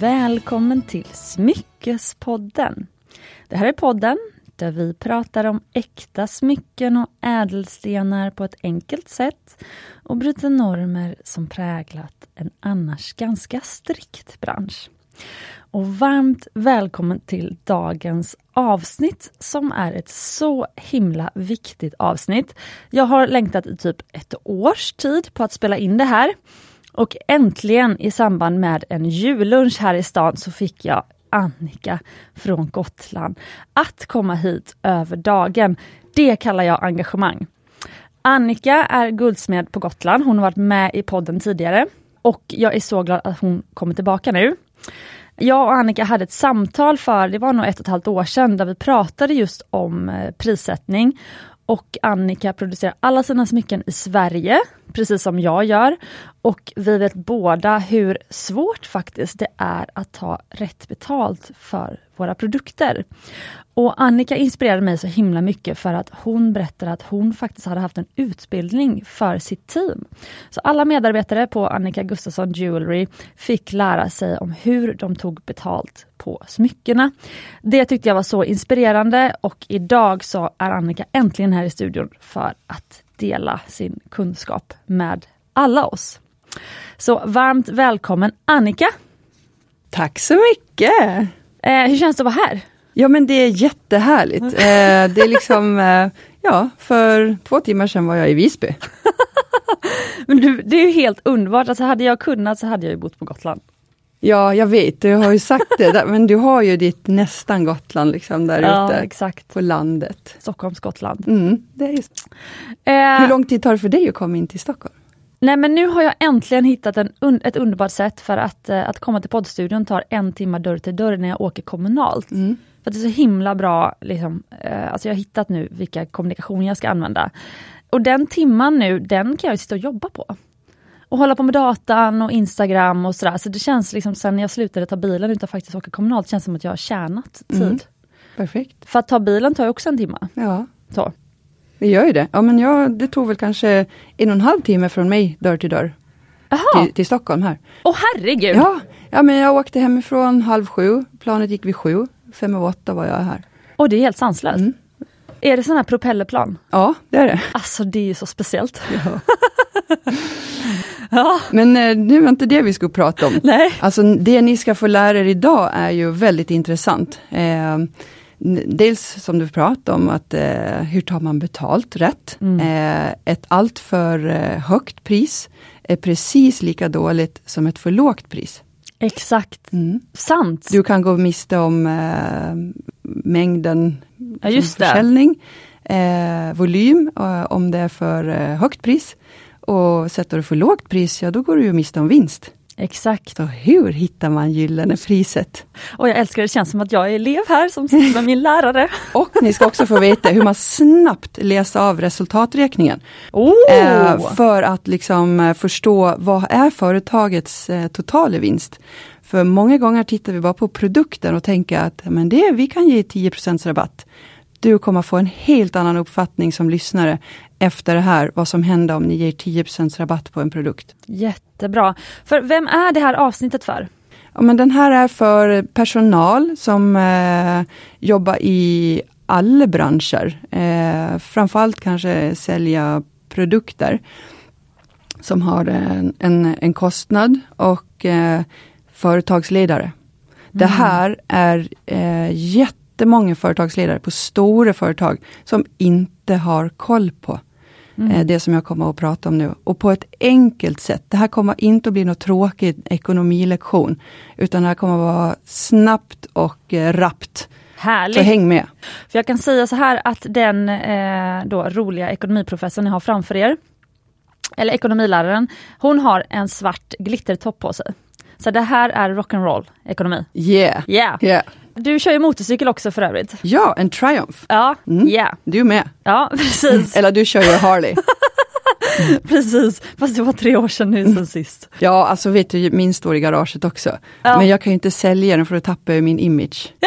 Välkommen till Smyckespodden. Det här är podden där vi pratar om äkta smycken och ädelstenar på ett enkelt sätt och bryter normer som präglat en annars ganska strikt bransch. Och varmt välkommen till dagens avsnitt som är ett så himla viktigt avsnitt. Jag har längtat i typ ett års tid på att spela in det här. Och äntligen i samband med en jullunch här i stan så fick jag Annika från Gotland att komma hit över dagen. Det kallar jag engagemang. Annika är guldsmed på Gotland. Hon har varit med i podden tidigare och jag är så glad att hon kommer tillbaka nu. Jag och Annika hade ett samtal för, det var nog ett och ett halvt år sedan, där vi pratade just om eh, prissättning. Och Annika producerar alla sina smycken i Sverige, precis som jag gör. Och vi vet båda hur svårt faktiskt det är att ta rätt betalt för våra produkter. Och Annika inspirerade mig så himla mycket för att hon berättade att hon faktiskt hade haft en utbildning för sitt team. Så alla medarbetare på Annika Gustafsson Jewelry fick lära sig om hur de tog betalt på smyckena. Det tyckte jag var så inspirerande och idag så är Annika äntligen här i studion för att dela sin kunskap med alla oss. Så varmt välkommen Annika! Tack så mycket! Eh, hur känns det att vara här? Ja men det är jättehärligt. Eh, det är liksom, eh, ja, för två timmar sedan var jag i Visby. men du, det är ju helt underbart, alltså hade jag kunnat så hade jag ju bott på Gotland. Ja, jag vet, du har ju sagt det, men du har ju ditt nästan Gotland liksom där ja, ute exakt. på landet. Stockholms Gotland. Mm, det är just. Eh, Hur lång tid tar det för dig att komma in till Stockholm? Nej men nu har jag äntligen hittat en, un, ett underbart sätt för att, eh, att komma till poddstudion tar en timme dörr till dörr när jag åker kommunalt. Mm. För det är så himla bra, liksom, eh, alltså jag har hittat nu vilka kommunikationer jag ska använda. Och den timman nu, den kan jag sitta och jobba på. Och hålla på med datan och Instagram och sådär. Så det känns liksom sen när jag slutade ta bilen utan faktiskt åka kommunalt, känns som att jag har tjänat tid. Mm. Perfekt. För att ta bilen tar ju också en timme. Ja. Så. Det gör ju det. Ja, men jag, det tog väl kanske en och en halv timme från mig dörr till dörr. Till, till, Stockholm här. Åh herregud! Ja, ja, men jag åkte hemifrån halv sju, planet gick vid sju, fem över åtta var jag här. Och det är helt sanslöst. Mm. Är det sån här propellerplan? Ja, det är det. Alltså det är ju så speciellt. Ja. ja. Men eh, nu var inte det vi skulle prata om. Nej. Alltså det ni ska få lära er idag är ju väldigt intressant. Eh, dels som du pratade om, att eh, hur tar man betalt rätt? Mm. Eh, ett alltför eh, högt pris är precis lika dåligt som ett för lågt pris. Exakt, mm. sant. Du kan gå miste om eh, mängden ja, just försäljning, eh, volym om det är för högt pris. Och sätter du för lågt pris, ja då går du ju miste om vinst. Exakt. Så hur hittar man gyllene priset? Och jag älskar det, det känns som att jag är elev här som sitter med min lärare. Och ni ska också få veta hur man snabbt läser av resultaträkningen. Oh! Eh, för att liksom förstå vad är företagets eh, totala vinst. För många gånger tittar vi bara på produkten och tänker att men det, vi kan ge 10% rabatt. Du kommer få en helt annan uppfattning som lyssnare efter det här, vad som händer om ni ger 10% rabatt på en produkt. Jättebra. För vem är det här avsnittet för? Ja, men den här är för personal som eh, jobbar i alla branscher. Eh, framförallt kanske sälja produkter som har en, en, en kostnad och eh, företagsledare. Mm. Det här är eh, jättemånga företagsledare på stora företag som inte har koll på Mm. Eh, det som jag kommer att prata om nu. Och på ett enkelt sätt. Det här kommer inte att bli någon tråkig ekonomilektion. Utan det här kommer att vara snabbt och eh, rappt. Härligt! Så häng med! För jag kan säga så här att den eh, då roliga ekonomiprofessorn ni har framför er, eller ekonomiläraren, hon har en svart glittertopp på sig. Så det här är rock'n'roll ekonomi. Yeah! Yeah! yeah. Du kör ju motorcykel också för övrigt. Ja, en Triumph. Ja, mm. yeah. Du med. Ja, precis. Eller du kör ju Harley. Precis, fast det var tre år sedan nu sen sist. Ja, alltså vet du, min står i garaget också. Ja. Men jag kan ju inte sälja den för att tappa min image.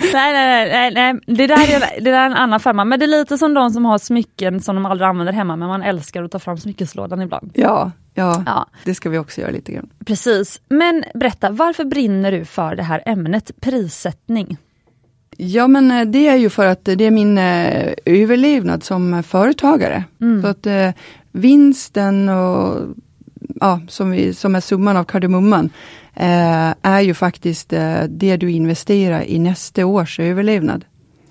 Ja. nej, nej, nej, nej, Det, där är, det där är en annan femma. Men det är lite som de som har smycken som de aldrig använder hemma, men man älskar att ta fram smyckeslådan ibland. Ja, Ja, Ja, det ska vi också göra lite grann. precis. Men berätta, varför brinner du för det här ämnet prissättning? Ja men eh, det är ju för att det är min eh, överlevnad som företagare. Mm. Så att eh, vinsten och ja, som, vi, som är summan av kardemumman eh, är ju faktiskt eh, det du investerar i nästa års överlevnad.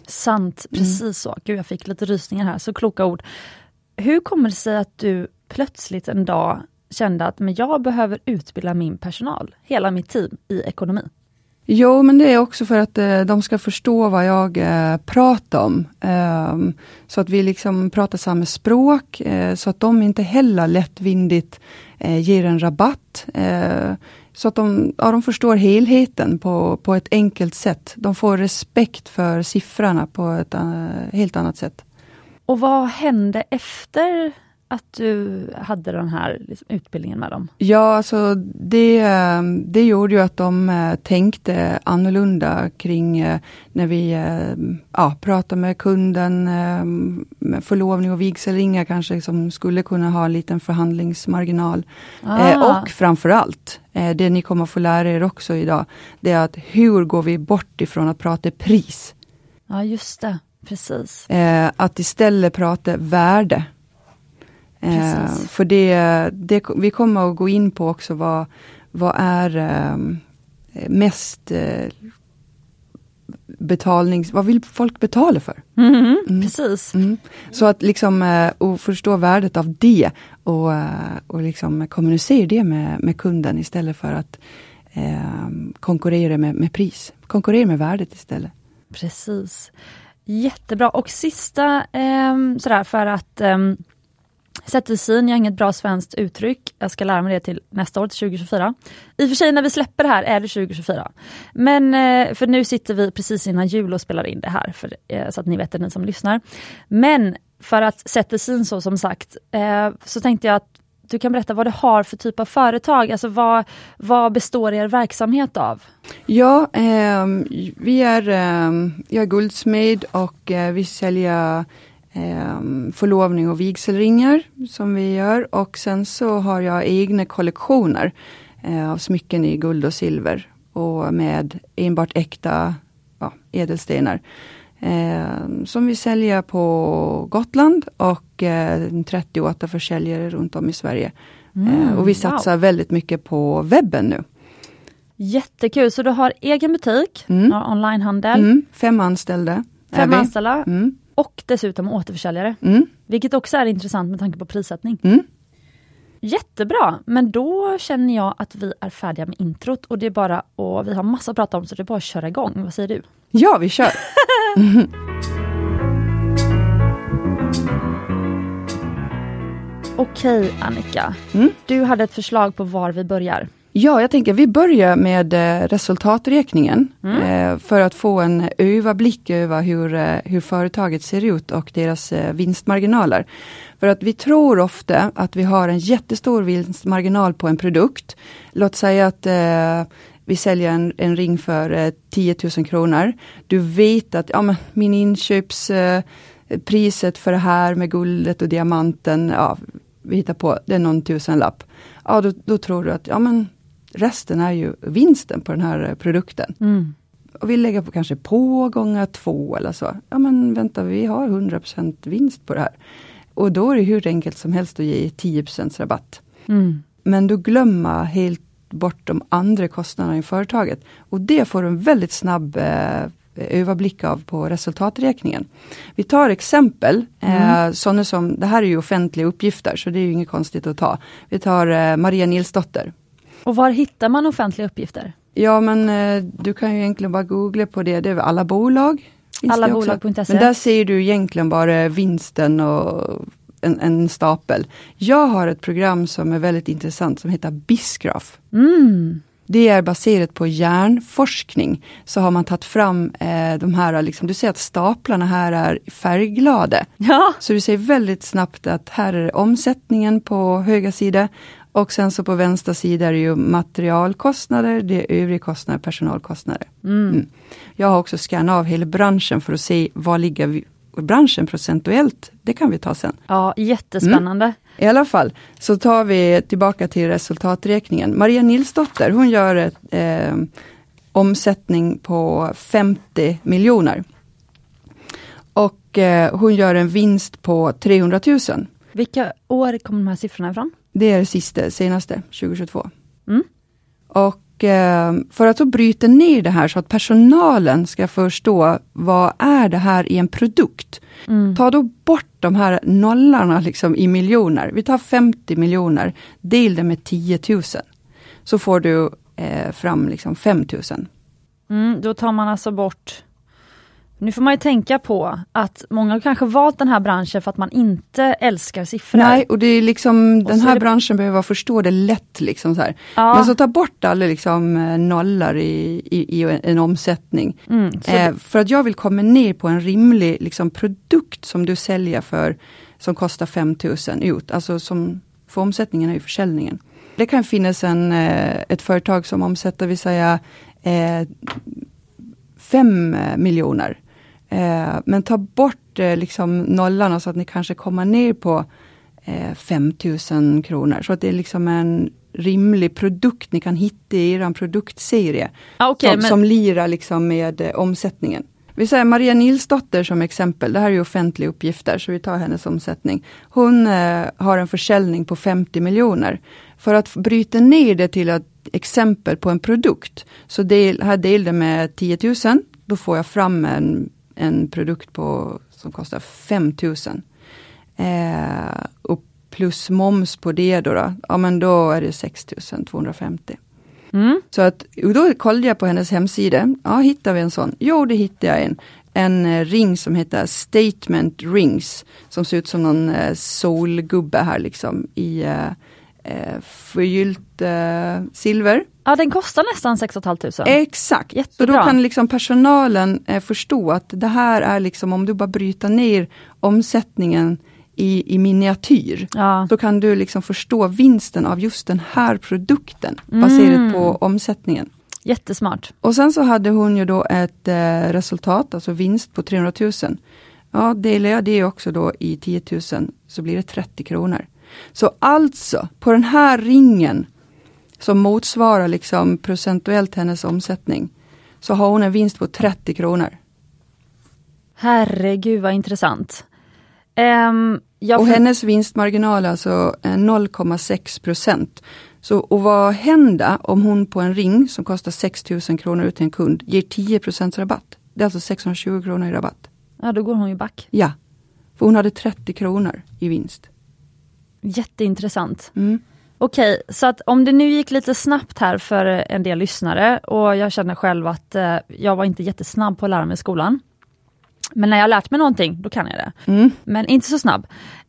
Sant, precis så. Gud, jag fick lite rysningar här, så kloka ord. Hur kommer det sig att du plötsligt en dag kände att men jag behöver utbilda min personal, hela mitt team, i ekonomi? Jo, men det är också för att eh, de ska förstå vad jag eh, pratar om. Ehm, så att vi liksom pratar samma språk, eh, så att de inte heller lättvindigt ger en rabatt. Eh, så att de, ja, de förstår helheten på, på ett enkelt sätt. De får respekt för siffrorna på ett helt annat sätt. Och vad hände efter att du hade den här liksom, utbildningen med dem? Ja, alltså det, eh, det gjorde ju att de eh, tänkte annorlunda kring eh, när vi ja, pratade med kunden, med förlovning och vigselringar kanske som skulle kunna ha en liten förhandlingsmarginal. Ah. och framförallt, det ni kommer få lära er också idag, det är att hur går vi bort ifrån att prata pris? Ja, just det. Precis. Att istället prata värde. Eh, för det, det, vi kommer att gå in på också vad, vad är eh, mest eh, betalnings... Vad vill folk betala för? Mhm, Precis. Mm. Så att liksom eh, och förstå värdet av det och, eh, och liksom kommunicera det med, med kunden istället för att eh, konkurrera med, med pris. Konkurrera med värdet istället. Precis. Jättebra. Och sista, ehm, sådär för att um, Sättesin, jag har inget bra svenskt uttryck. Jag ska lära mig det till nästa år, till 2024. I och för sig när vi släpper det här är det 2024. Men eh, för nu sitter vi precis innan jul och spelar in det här, för, eh, så att ni vet det, ni som lyssnar. Men för att sättesin så som sagt, eh, så tänkte jag att du kan berätta vad du har för typ av företag, alltså vad, vad består er verksamhet av? Ja, eh, vi är, eh, jag är guldsmed och eh, vi säljer ehm, förlovning och vigselringar som vi gör och sen så har jag egna kollektioner eh, av smycken i guld och silver och med enbart äkta ja, ädelstenar. Eh, som vi säljer på Gotland och eh, 38 försäljare runt om i Sverige. eh, och vi Mm, wow. satsar väldigt mycket på webben nu. Jättekul, så du har egen butik, Mm. onlinehandel, Mm, fem anställda. fem anställda Mm, och dessutom återförsäljare. mm, Vilket också är intressant med tanke på prissättning. mm. Jättebra, men då känner jag att vi är färdiga med introt och det är bara och vi har massa att prata om så det är bara att köra igång. Vad säger du? Ja, vi kör. Okej Annika, Mm. du hade ett förslag på var vi börjar. Ja, jag tänker vi börjar med eh, resultaträkningen eh, för att få en överblick över hur, eh, hur företaget ser ut och deras vinstmarginaler. För att vi tror ofta att vi har en jättestor vinstmarginal på en produkt. Låt säga att vi säljer en, en ring för eh, 10 000 kronor. Du vet att ja, men min inköps eh, priset för det här med guldet och diamanten, ja, vi hittar på, det är någon tusenlapp. Ja, då, då tror du att ja, men resten är ju vinsten på den här eh, produkten. Mm. Och vi lägger på kanske på gånger två eller så. Ja men vänta, vi har 100% vinst på det här. Och då är det hur enkelt som helst att ge 10% rabatt. Mm. Men du glömmer helt bort de andra kostnaderna i företaget. Och det får du en väldigt snabb eh, överblick av på resultaträkningen. Vi tar exempel, eh, sådana som, det här är ju offentliga uppgifter så det är ju inget konstigt att ta. Vi tar eh, Maria Nilsdotter. Och var hittar man offentliga uppgifter? Ja men eh, du kan ju egentligen bara googla på det, det är alla bolag. Allabolag.se. Men där ser du egentligen bara vinsten och en, en stapel. Jag har ett program som är väldigt intressant som heter Bisgraph. Mm. Det är baserat på hjärnforskning. Så har man tagit fram eh, de här, liksom, du ser att staplarna här är färgglada. Ja, Så du ser väldigt snabbt att här är omsättningen på höger sida och sen så på vänster sida är det ju materialkostnader, det är övriga kostnader, personalkostnader. mm. Jag har också scannat av hela branschen för att se vad ligger vi branschen procentuellt, det kan vi ta sen. Ja, jättespännande. Mm. I alla fall, så tar vi tillbaka till resultaträkningen. Maria Nilsdotter, hon gör ett, eh, omsättning på 50 miljoner. Och eh, hon gör en vinst på 300 000. Vilka år kommer de här siffrorna ifrån? Det är det sista, senaste, 2022. Mm. Och eh, för att då bryta ner det här så att personalen ska förstå vad är det här i en produkt. Mm. Ta då bort de här nollarna liksom i miljoner. Vi tar 50 miljoner, del det med 10 000. Så får du eh, fram liksom 5 000. Mm, då tar man alltså bort nu får man ju tänka på att många kanske valt den här branschen för att man inte älskar siffror. Nej, och det är liksom, den här det... branschen behöver förstå det lätt. Liksom så här. Ja. Men så ta bort alla liksom, eh, nollor i, i, i en omsättning. Mm, eh, för att jag vill komma ner på en rimlig liksom, produkt som du säljer för, som kostar 5000 ut. Alltså som, för omsättningen är ju försäljningen. Det kan finnas en, eh, ett företag som omsätter, vi säger, eh, 5 miljoner. Eh, men ta bort eh, liksom nollarna så att ni kanske kommer ner på eh, 5000 kronor. Så att det är liksom en rimlig produkt ni kan hitta i er produktserie. Ah, okay, som, men... som lirar liksom med eh, omsättningen. Vi säger Maria Nilsdotter som exempel, det här är offentliga uppgifter så vi tar hennes omsättning. Hon eh, har en försäljning på 50 miljoner. För att bryta ner det till ett exempel på en produkt, så del, här delar med 10 000, då får jag fram en en produkt på, som kostar 5000. Eh, och plus moms på det då, då, ja men då är det 6250. Mm. Så att, då kollade jag på hennes hemsida, ja hittar vi en sån? Jo det hittade jag en. En eh, ring som heter Statement Rings, som ser ut som någon eh, solgubbe här liksom i eh, eh, förgyllt eh, silver. Ja den kostar nästan 6 500. Exakt, Jättebra. så då kan liksom personalen eh, förstå att det här är liksom om du bara bryter ner omsättningen i, i miniatyr. Ja. Då kan du liksom förstå vinsten av just den här produkten baserat mm. på omsättningen. Jättesmart. Och sen så hade hon ju då ett eh, resultat, alltså vinst på 300 000. Ja, delar jag det också då i 10 000 så blir det 30 kronor. Så alltså, på den här ringen som motsvarar liksom procentuellt hennes omsättning, så har hon en vinst på 30 kronor. Herregud vad intressant. Um, och hennes vinstmarginal är alltså 0,6 procent. Så och vad händer om hon på en ring som kostar 6 000 kronor ut till en kund ger 10% rabatt? Det är alltså 620 kronor i rabatt. Ja, då går hon ju back. Ja, för hon hade 30 kronor i vinst. Jätteintressant. Mm. Okej, så att om det nu gick lite snabbt här för en del lyssnare och jag känner själv att eh, jag var inte jättesnabb på att lära mig i skolan. Men när jag lärt mig någonting, då kan jag det. Mm. Men inte så snabb.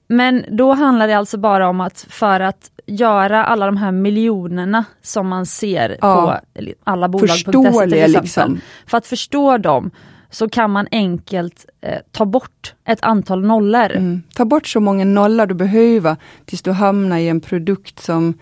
Men då handlar det alltså bara om att för att göra alla de här miljonerna som man ser ja. på alla bolag.se till exempel. Liksom. För att förstå dem så kan man enkelt eh, ta bort ett antal nollor. Mm. Ta bort så många nollor du behöver tills du hamnar i en produkt som,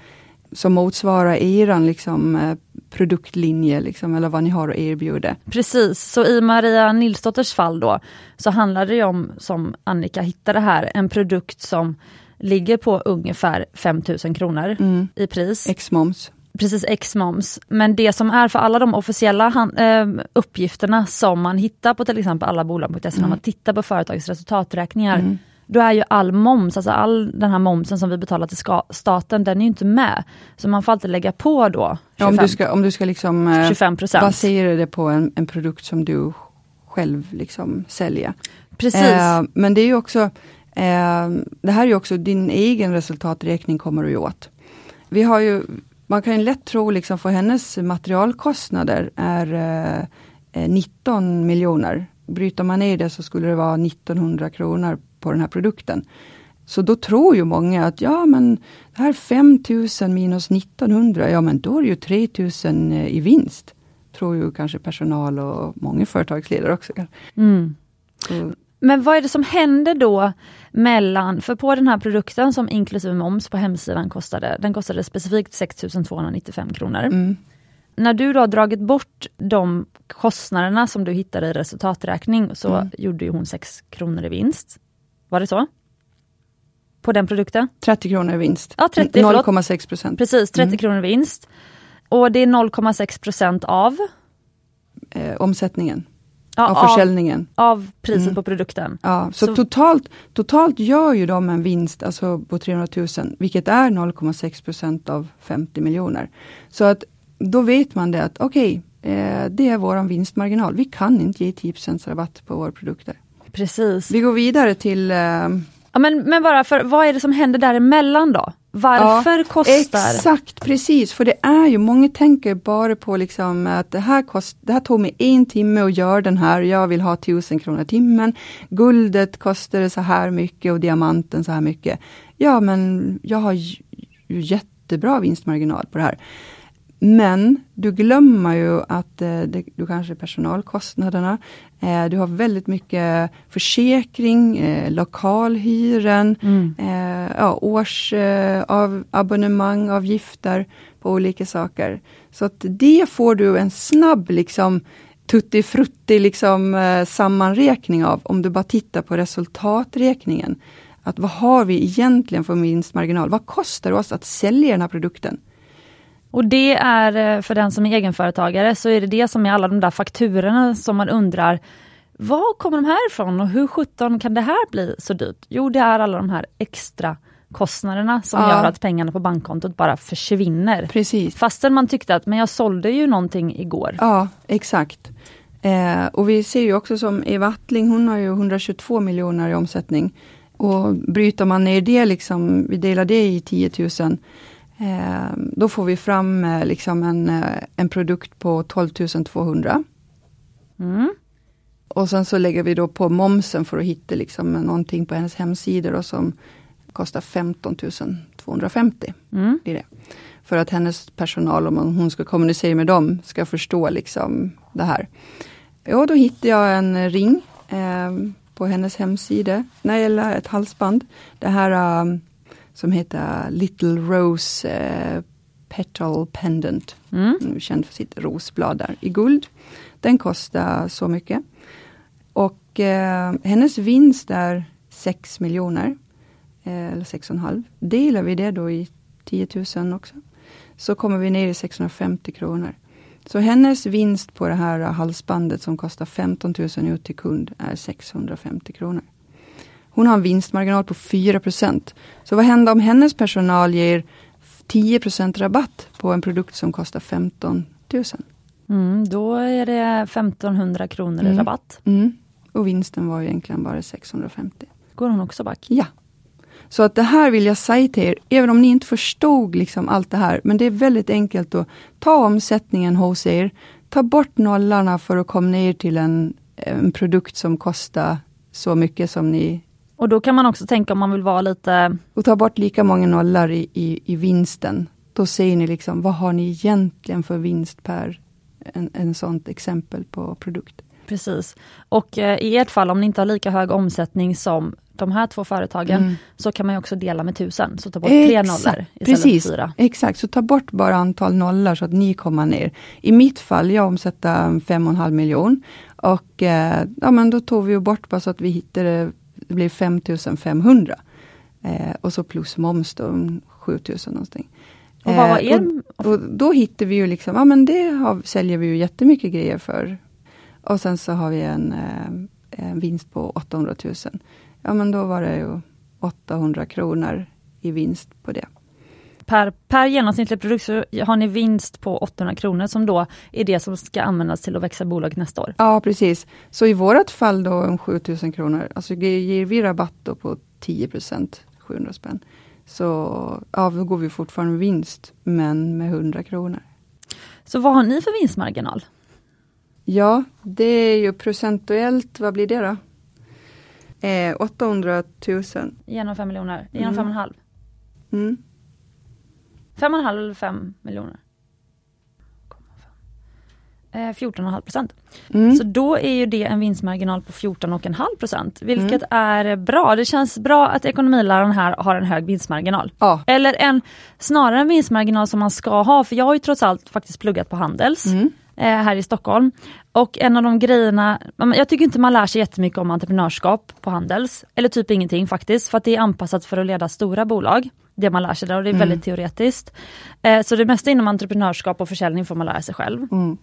som motsvarar eran liksom, eh, produktlinje liksom, eller vad ni har att erbjuda. Precis, så i Maria Nilsdotters fall då så handlar det om, som Annika hittade här, en produkt som ligger på ungefär 5000 kronor mm. i pris. Ex-moms precis ex-moms. Men det som är för alla de officiella han, äh, uppgifterna som man hittar på till exempel alla bolag.se, mm. när man tittar på företagets resultaträkningar, mm. då är ju all moms, alltså all den här momsen som vi betalar till staten, den är ju inte med. Så man får alltid lägga på då 25, om du ska, om du ska liksom, äh, 25%. basera det på en, en, produkt som du själv liksom säljer. Precis. Äh, men det är ju också, det här är ju också din egen resultaträkning kommer du ju åt. Vi har ju man kan lätt tro liksom för hennes materialkostnader är eh, 19 eh, miljoner. Bryter man ner det så skulle det vara 1900 kronor på den här produkten. Så då tror ju många att ja men det här 5000 minus 1900, ja men då är det ju 3000 eh, i vinst. Tror ju kanske personal och många företagsledare också. Mm. Men vad är det som händer då mellan, för på den här produkten som inklusive moms på hemsidan kostade, den kostade specifikt 6295 kronor. Mm. när du då har dragit bort de kostnaderna som du hittade i resultaträkning så Mm. gjorde ju hon 6 kronor i vinst. Var det så? På den produkten? 30 kronor i vinst. Ja, 30, förlåt. 0,6 procent. Precis, 30 Mm. kronor i vinst. Och det är 0,6 procent av, Eh, omsättningen, ja, av av, försäljningen. av priset Mm. på produkten. Ja, så, Så- Totalt, totalt gör ju de en vinst alltså på 300 000, vilket är 0,6 procent av 50 miljoner. Så att då vet man det att okej, eh, det är våran vinstmarginal. Vi kan inte ge 10 rabatt på våra produkter. Precis. Vi går vidare till eh, Ja, men, men bara för, vad är det som händer däremellan då? Varför kostar... Exakt, precis. För det är ju, många tänker bara på liksom att det här, kost, det här tog mig en timme att göra den här, jag vill ha 1000 kronor timmen. Guldet kostar så här mycket och diamanten så här mycket. Ja men jag har ju jättebra vinstmarginal på det här. Men du glömmer ju att eh, det, du kanske personalkostnaderna, eh, du har väldigt mycket försäkring, eh, lokalhyren, Mm. eh, ja, års eh, av abonnemang, avgifter på olika saker. Så att det får du en snabb liksom tutti frutti liksom eh, sammanräkning av om du bara tittar på resultaträkningen. Att vad har vi egentligen för vinstmarginal? Vad kostar det oss att sälja den här produkten? Och det är, eh, för den som är egenföretagare, så är det det som är alla de där fakturorna som man undrar, var kommer de här ifrån och hur sjutton kan det här bli så dyrt? Jo, det är alla de här extra kostnaderna som Ja. gör att pengarna på bankkontot bara försvinner. Precis. Fastän man tyckte att, men jag sålde ju någonting igår. Ja, exakt. Eh, och vi ser ju också som Eva Attling, hon har ju 122 miljoner i omsättning. Och bryter man ner det, liksom, vi delar det i 10 000, eh, då får vi fram eh, liksom en, eh, en produkt på 12 200. Mm. Och sen så lägger vi då på momsen för att hitta liksom någonting på hennes hemsida då, som kostar 15 250 Mm. i det. För att hennes personal, om hon ska kommunicera med dem, ska förstå liksom det här. Ja, då hittade jag en ring eh, på hennes hemsida. Nej, eller ett halsband. Det här um, som heter Little Rose eh, Petal Pendant. Mm. Känd för sitt rosblad där i guld. Den kostar så mycket. Och eh, hennes vinst är 6 miljoner. Eh, eller 6,5. Delar vi det då i 10 000 också. Så kommer vi ner i 650 kronor. Så hennes vinst på det här halsbandet som kostar 15 000 ut till kund är 650 kronor. Hon har en vinstmarginal på 4% Så vad händer om hennes personal ger 10% rabatt på en produkt som kostar 15 000? Mm, då är det 1500 kronor i Mm. rabatt. Mm. Och vinsten var ju egentligen bara 650. Går hon också back? Ja. Så att det här vill jag säga till er, även om ni inte förstod liksom allt det här, men det är väldigt enkelt att ta omsättningen hos er, ta bort nollarna för att komma ner till en, en produkt som kostar så mycket som ni Och då kan man också tänka om man vill vara lite och ta bort lika många nollor i, i, i vinsten. Då ser ni liksom, vad har ni egentligen för vinst per en, en sånt exempel på produkt. Precis. Och eh, i ert fall, om ni inte har lika hög omsättning som de här två företagen, Mm. så kan man ju också dela med tusen, så ta bort tre nollor istället precis, för fyra. Exakt, så ta bort bara antal nollor så att ni kommer ner. I mitt fall, jag omsätter 5,5 miljon och eh, ja, men då tog vi ju bort bara så att vi hittade, det blev 5500. Eh, och så plus moms då, 7000 någonting. Och vad var Eh, er... och, och då hittar vi ju liksom, ja men det har, säljer vi ju jättemycket grejer för. Och sen så har vi en, eh, en vinst på 800 000. Ja men då var det ju 800 kronor i vinst på det. Per, per genomsnittlig produkt så har ni vinst på 800 kronor som då är det som ska användas till att växa bolaget nästa år. Ja precis. Så i vårat fall då om 7000 kronor, alltså ge- ger vi rabatt då på 10% 700 spänn. Så ja, då går vi fortfarande vinst, men med 100 kronor. Så vad har ni för vinstmarginal? Ja, det är ju procentuellt, vad blir det då? Eh, 800 000. Genom 5 miljoner? Genom Mm. 5,5? Mm. 5,5 eller 5 miljoner? eh, 14,5 procent. Mm. Så då är ju det en vinstmarginal på 14,5 procent, vilket är bra. Det känns bra att ekonomiläraren här har en hög vinstmarginal. Ja. Eller en, snarare en vinstmarginal som man ska ha, för jag har ju trots allt faktiskt pluggat på Handels Mm. eh, här i Stockholm. Och en av de grejerna, jag tycker inte man lär sig jättemycket om entreprenörskap på Handels, eller typ ingenting faktiskt, för att det är anpassat för att leda stora bolag. Det man lär sig där och det är Mm. väldigt teoretiskt. Eh, så det mesta inom entreprenörskap och försäljning får man lära sig själv. Mm.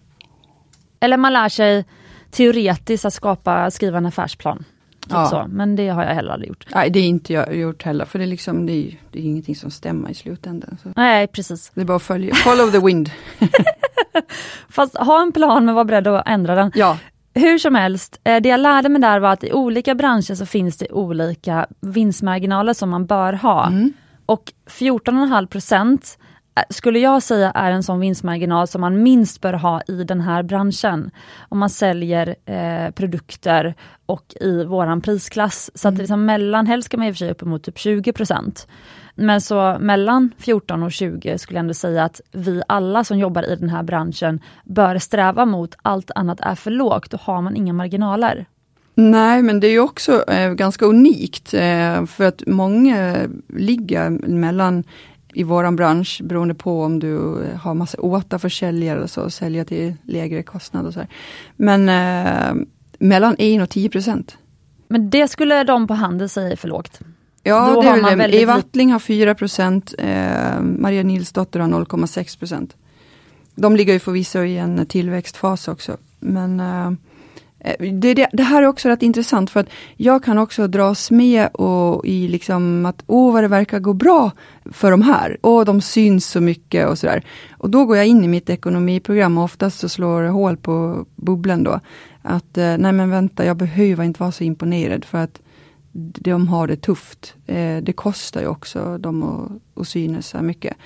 Eller man lär sig teoretiskt att skapa, skriva en affärsplan. Typ Ja. så. Men det har jag heller aldrig gjort. Nej, det är inte jag gjort heller, för det är, liksom, det är, det är ingenting som stämmer i slutändan. Så Nej precis. det är bara att följa, follow the wind. Fast ha en plan men var beredd att ändra den. Ja, Hur som helst, eh, det jag lärde mig där var att i olika branscher så finns det olika vinstmarginaler som man bör ha. Mm. Och 14,5 procent eh, skulle jag säga är en sån vinstmarginal som man minst bör ha i den här branschen. Om man säljer eh, produkter och i våran prisklass. Så att liksom mellan, helst ska man i och för sig uppemot typ 20 procent. Men så mellan 14 och 20 skulle jag ändå säga att vi alla som jobbar i den här branschen bör sträva mot allt annat är för lågt, då har man inga marginaler. Nej, men det är ju också eh, ganska unikt eh, för att många ligger mellan i våran bransch beroende på om du eh, har massa återförsäljare och så, sälja till lägre kostnad och så här. Men eh, mellan 1 och 10 procent. Men det skulle de på handel säga är för lågt. Ja, Då det har är man väldigt Eva Attling har 4 procent, eh, Maria Nilsdotter har 0,6 procent. De ligger ju förvisso i en tillväxtfas också. Men eh, Eh, det, det, det här är också rätt intressant för att jag kan också dras med och i liksom att åh vad det verkar gå bra för de här. Åh de syns så mycket och sådär. Och då går jag in i mitt ekonomiprogram och oftast så slår det hål på bubblan då. Att eh, nej men vänta, jag behöver inte vara så imponerad för att de har det tufft. Eh, det kostar ju också dem att, att synas så här mycket.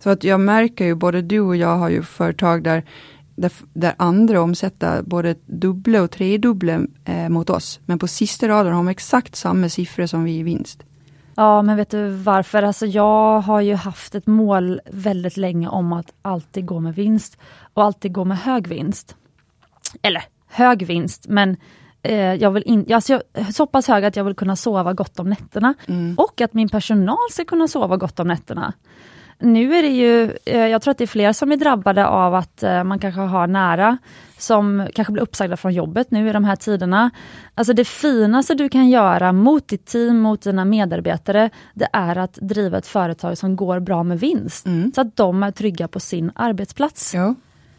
Så att jag märker ju, både du och jag har ju företag där, där, där andra omsätter både dubbla och tredubbla eh, mot oss. Men på sista raden har de exakt samma siffror som vi i vinst. Ja, men vet du varför? Alltså jag har ju haft ett mål väldigt länge om att alltid gå med vinst och alltid gå med hög vinst. Eller hög vinst, men eh, jag vill in, alltså jag, så pass hög att jag vill kunna sova gott om nätterna och att min personal ska kunna sova gott om nätterna. Nu är det ju, eh, jag tror att det är fler som är drabbade av att eh, man kanske har nära som kanske blir uppsagda från jobbet nu i de här tiderna. Alltså det finaste du kan göra mot ditt team, mot dina medarbetare, det är att driva ett företag som går bra med vinst. Så att de är trygga på sin arbetsplats. Ja.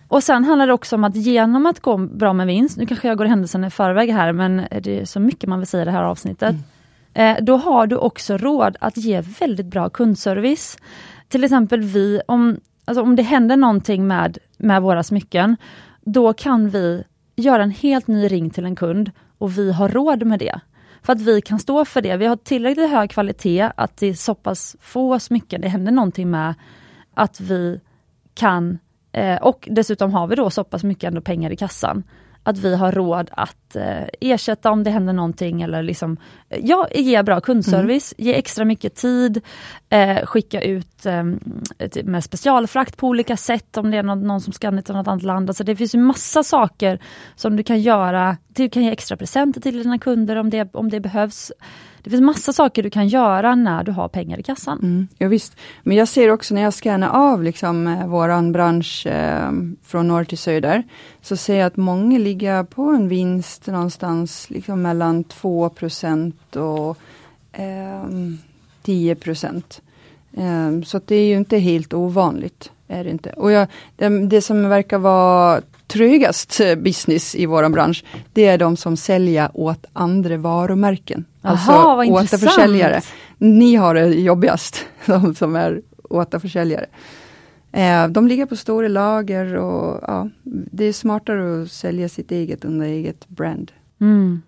Och sen handlar det också om att genom att gå bra med vinst, nu kanske jag går händelserna i förväg här, men det är så mycket man vill säga i det här avsnittet. Eh, då har du också råd att ge väldigt bra kundservice. Till exempel vi, om, alltså om det händer någonting med, med våra smycken, då kan vi göra en helt ny ring till en kund och vi har råd med det. För att vi kan stå för det. Vi har tillräckligt hög kvalitet att det är så pass få smycken, det händer någonting med att vi kan Eh, och dessutom har vi då så pass mycket ändå pengar i kassan att vi har råd att eh, ersätta om det händer någonting eller liksom, ja, ge bra kundservice, ge extra mycket tid, eh, skicka ut eh, ett- med specialfrakt på olika sätt om det är någon, någon som ska till något annat land. Alltså det finns ju massa saker som du kan göra. Du kan ge extra presenter till dina kunder om det, om det behövs. Det finns massa saker du kan göra när du har pengar i kassan. Mm, ja, visst. Men jag ser också när jag scannar av liksom, eh, våran bransch eh, från norr till söder, så ser jag att många ligger på en vinst någonstans liksom, mellan 2 och eh, 10 Eh, så det är ju inte helt ovanligt. Är det, inte. Och jag, det, det som verkar vara trögast eh, business i vår bransch, det är de som säljer åt andra varumärken. Alltså Aha, vad intressant. återförsäljare. Ni har det jobbigast, de som är återförsäljare. Eh, de ligger på stora lager och ja, det är smartare att sälja sitt eget under eget brand. Mm.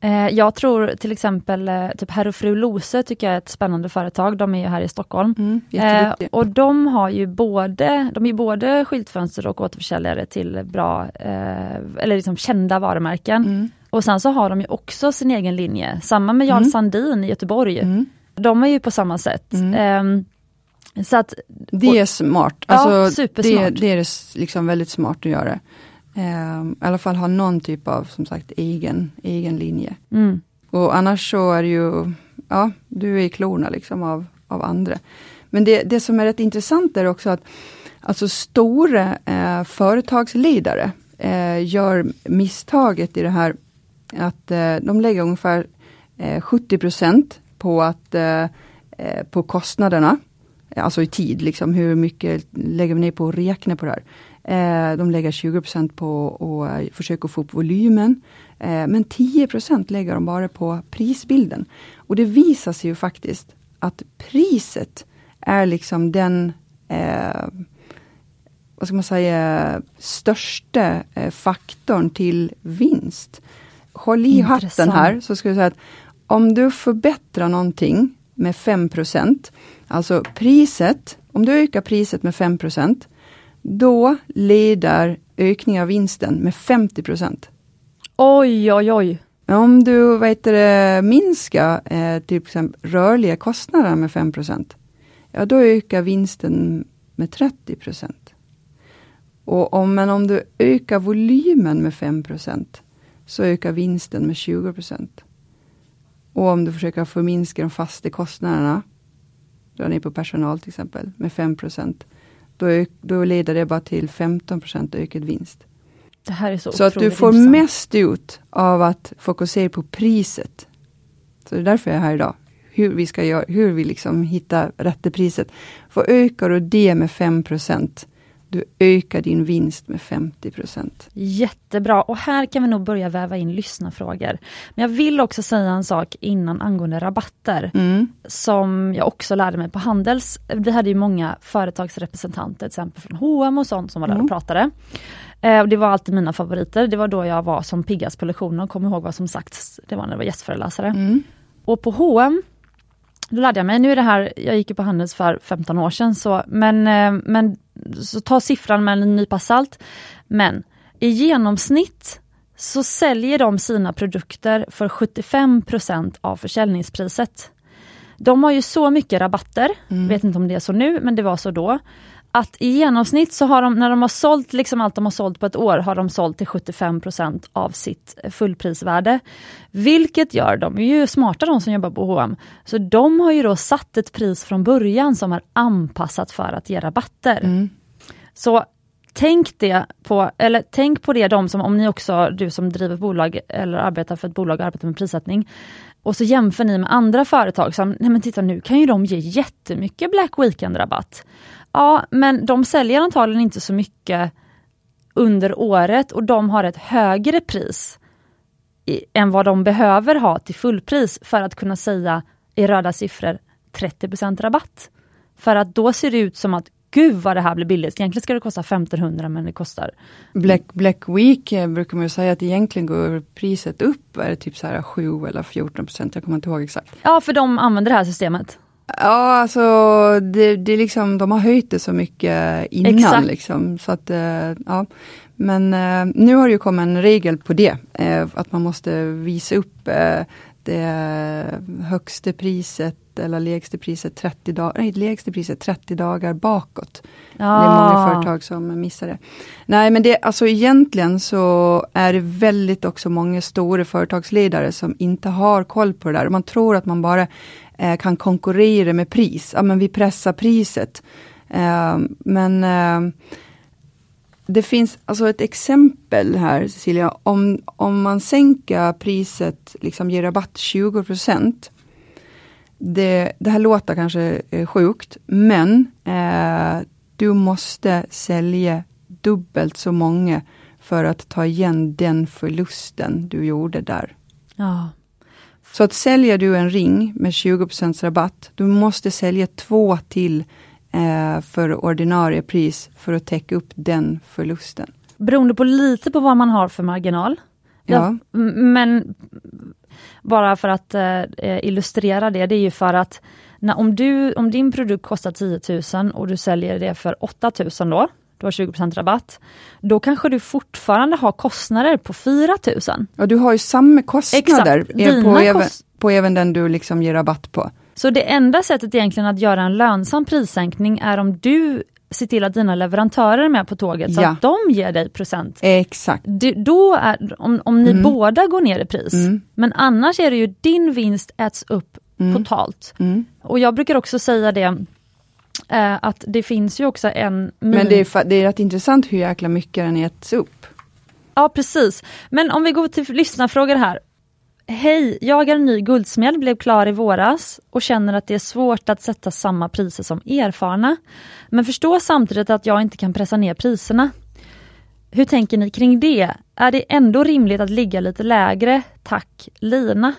Eh, jag tror till exempel eh, typ Herr och Fru Lose tycker jag är ett spännande företag. De är ju här i Stockholm. Mm, Eh, och de har ju både, de är både skyltfönster och återförsäljare till bra, eh, eller liksom kända varumärken. Mm. Och sen så har de ju också sin egen linje. Samma med Jarl Mm. Sandin i Göteborg. Mm. De är ju på samma sätt. Ehm, så att, Det är smart. Ja, Alltså, supersmart. Det, det är liksom väldigt smart att göra. Eh, I alla fall ha någon typ av, som sagt, egen, egen linje. Mm. Och annars så är det ju, ja, du är i klorna liksom av, av andra. Men det, det som är rätt intressant är också att alltså stora eh, företagsledare eh, gör misstaget i det här att eh, de lägger ungefär 70 på, att, på kostnaderna. Alltså i tid, liksom, hur mycket lägger vi ner på att räkna på det här. De lägger 20% på att försöka få upp volymen. men 10% lägger de bara på prisbilden. Och det visar sig ju faktiskt att priset är liksom den eh, vad ska man säga, största eh, faktorn till vinst. Håll i Intressant. hatten här, så ska jag säga att om du förbättrar någonting med 5% alltså priset, om du ökar priset med 5 då leder ökning av vinsten med 50 Oj, oj, oj. Om du vet det, minskar eh, till exempel rörliga kostnader med 5 ja då ökar vinsten med 30% och om, men om du ökar volymen med 5% så ökar vinsten med 20% Och om du försöker förminska de fasta kostnaderna, dra ner på personal till exempel, med 5 då, då leder det bara till 15 ökad vinst. Det här är så så att du får intressant. mest ut av att fokusera på priset. Så det är därför jag är här idag. Hur vi ska göra, hur vi liksom hittar rätt priset. För ökar du det med 5 du ökar din vinst med 50% Jättebra och här kan vi nog börja väva in lyssnarfrågor. Men jag vill också säga en sak innan angående rabatter. Mm. Som jag också lärde mig på Handels. Vi hade ju många företagsrepresentanter, till exempel från H&M och sånt som var där mm. och pratade. Eh, och det var alltid mina favoriter. Det var då jag var som piggast på lektionen och kom ihåg vad som sagts. Det var när jag var gästföreläsare. Mm. Och på H&M då lärde jag mig, nu är det här, jag gick ju på Handels för 15 år sedan, så, men, eh, men så ta siffran med en nypa salt. Men i genomsnitt så säljer de sina produkter för 75% av försäljningspriset. De har ju så mycket rabatter, mm. vet inte om det är så nu, men det var så då att i genomsnitt så har de, när de har sålt liksom allt de har sålt på ett år, har de sålt till 75% av sitt fullprisvärde. Vilket gör, de är ju smarta de som jobbar på H&M. så de har ju då satt ett pris från början som är anpassat för att ge rabatter. Mm. Så tänk det på, eller tänk på det de som, om ni också, du som driver bolag eller arbetar för ett bolag och arbetar med prissättning, och så jämför ni med andra företag som, nej men titta nu kan ju de ge jättemycket Black Weekend-rabatt. Ja, men de säljer antagligen inte så mycket under året och de har ett högre pris i, än vad de behöver ha till fullpris för att kunna säga i röda siffror 30% rabatt. För att då ser det ut som att gud vad det här blir billigt. Egentligen ska det kosta 1500 men det kostar. Black, Black Week eh, brukar man säga att egentligen går priset upp, är det typ så här 7 eller 14 procent, jag kommer inte ihåg exakt. Ja, för de använder det här systemet. Ja, alltså det, det liksom, de har höjt det så mycket innan. Exakt. Liksom, så att, eh, ja. Men eh, nu har det ju kommit en regel på det, eh, att man måste visa upp det högsta priset eller lägsta priset 30 dagar, nej, lägsta priset 30 dagar bakåt. Ja. Det är många företag som missar det. Nej men det, alltså egentligen så är det väldigt också många stora företagsledare som inte har koll på det där. Man tror att man bara eh, kan konkurrera med pris. Ja men vi pressar priset. Eh, men eh, det finns alltså ett exempel här Cecilia, om, om man sänker priset, liksom ger rabatt 20 det, det här låter kanske eh, sjukt, men eh, du måste sälja dubbelt så många för att ta igen den förlusten du gjorde där. Ja. Så att säljer du en ring med 20% rabatt, du måste sälja två till eh, för ordinarie pris för att täcka upp den förlusten. Beroende på lite på vad man har för marginal. Ja. men bara för att eh, illustrera det, det är ju för att när, om, du, om din produkt kostar 10 000 och du säljer det för 8 000 då, du har 20% rabatt, då kanske du fortfarande har kostnader på 4 000. Ja, du har ju samma kostnader Exakt, på, även, på även den du liksom ger rabatt på. Så det enda sättet egentligen att göra en lönsam prissänkning är om du se till att dina leverantörer är med på tåget så Ja. att de ger dig procent. Exakt. Det, då är, om, om ni båda går ner i pris, Mm. men annars är det ju din vinst äts upp totalt. Mm. Och jag brukar också säga det, eh, att det finns ju också en... Men det är, det är rätt intressant hur jäkla mycket den äts upp. Ja precis. Men om vi går till lyssnarfrågor här. Hej, jag är en ny guldsmed, blev klar i våras och känner att det är svårt att sätta samma priser som erfarna. Men förstår samtidigt att jag inte kan pressa ner priserna. Hur tänker ni kring det? Är det ändå rimligt att ligga lite lägre? Tack, Lina.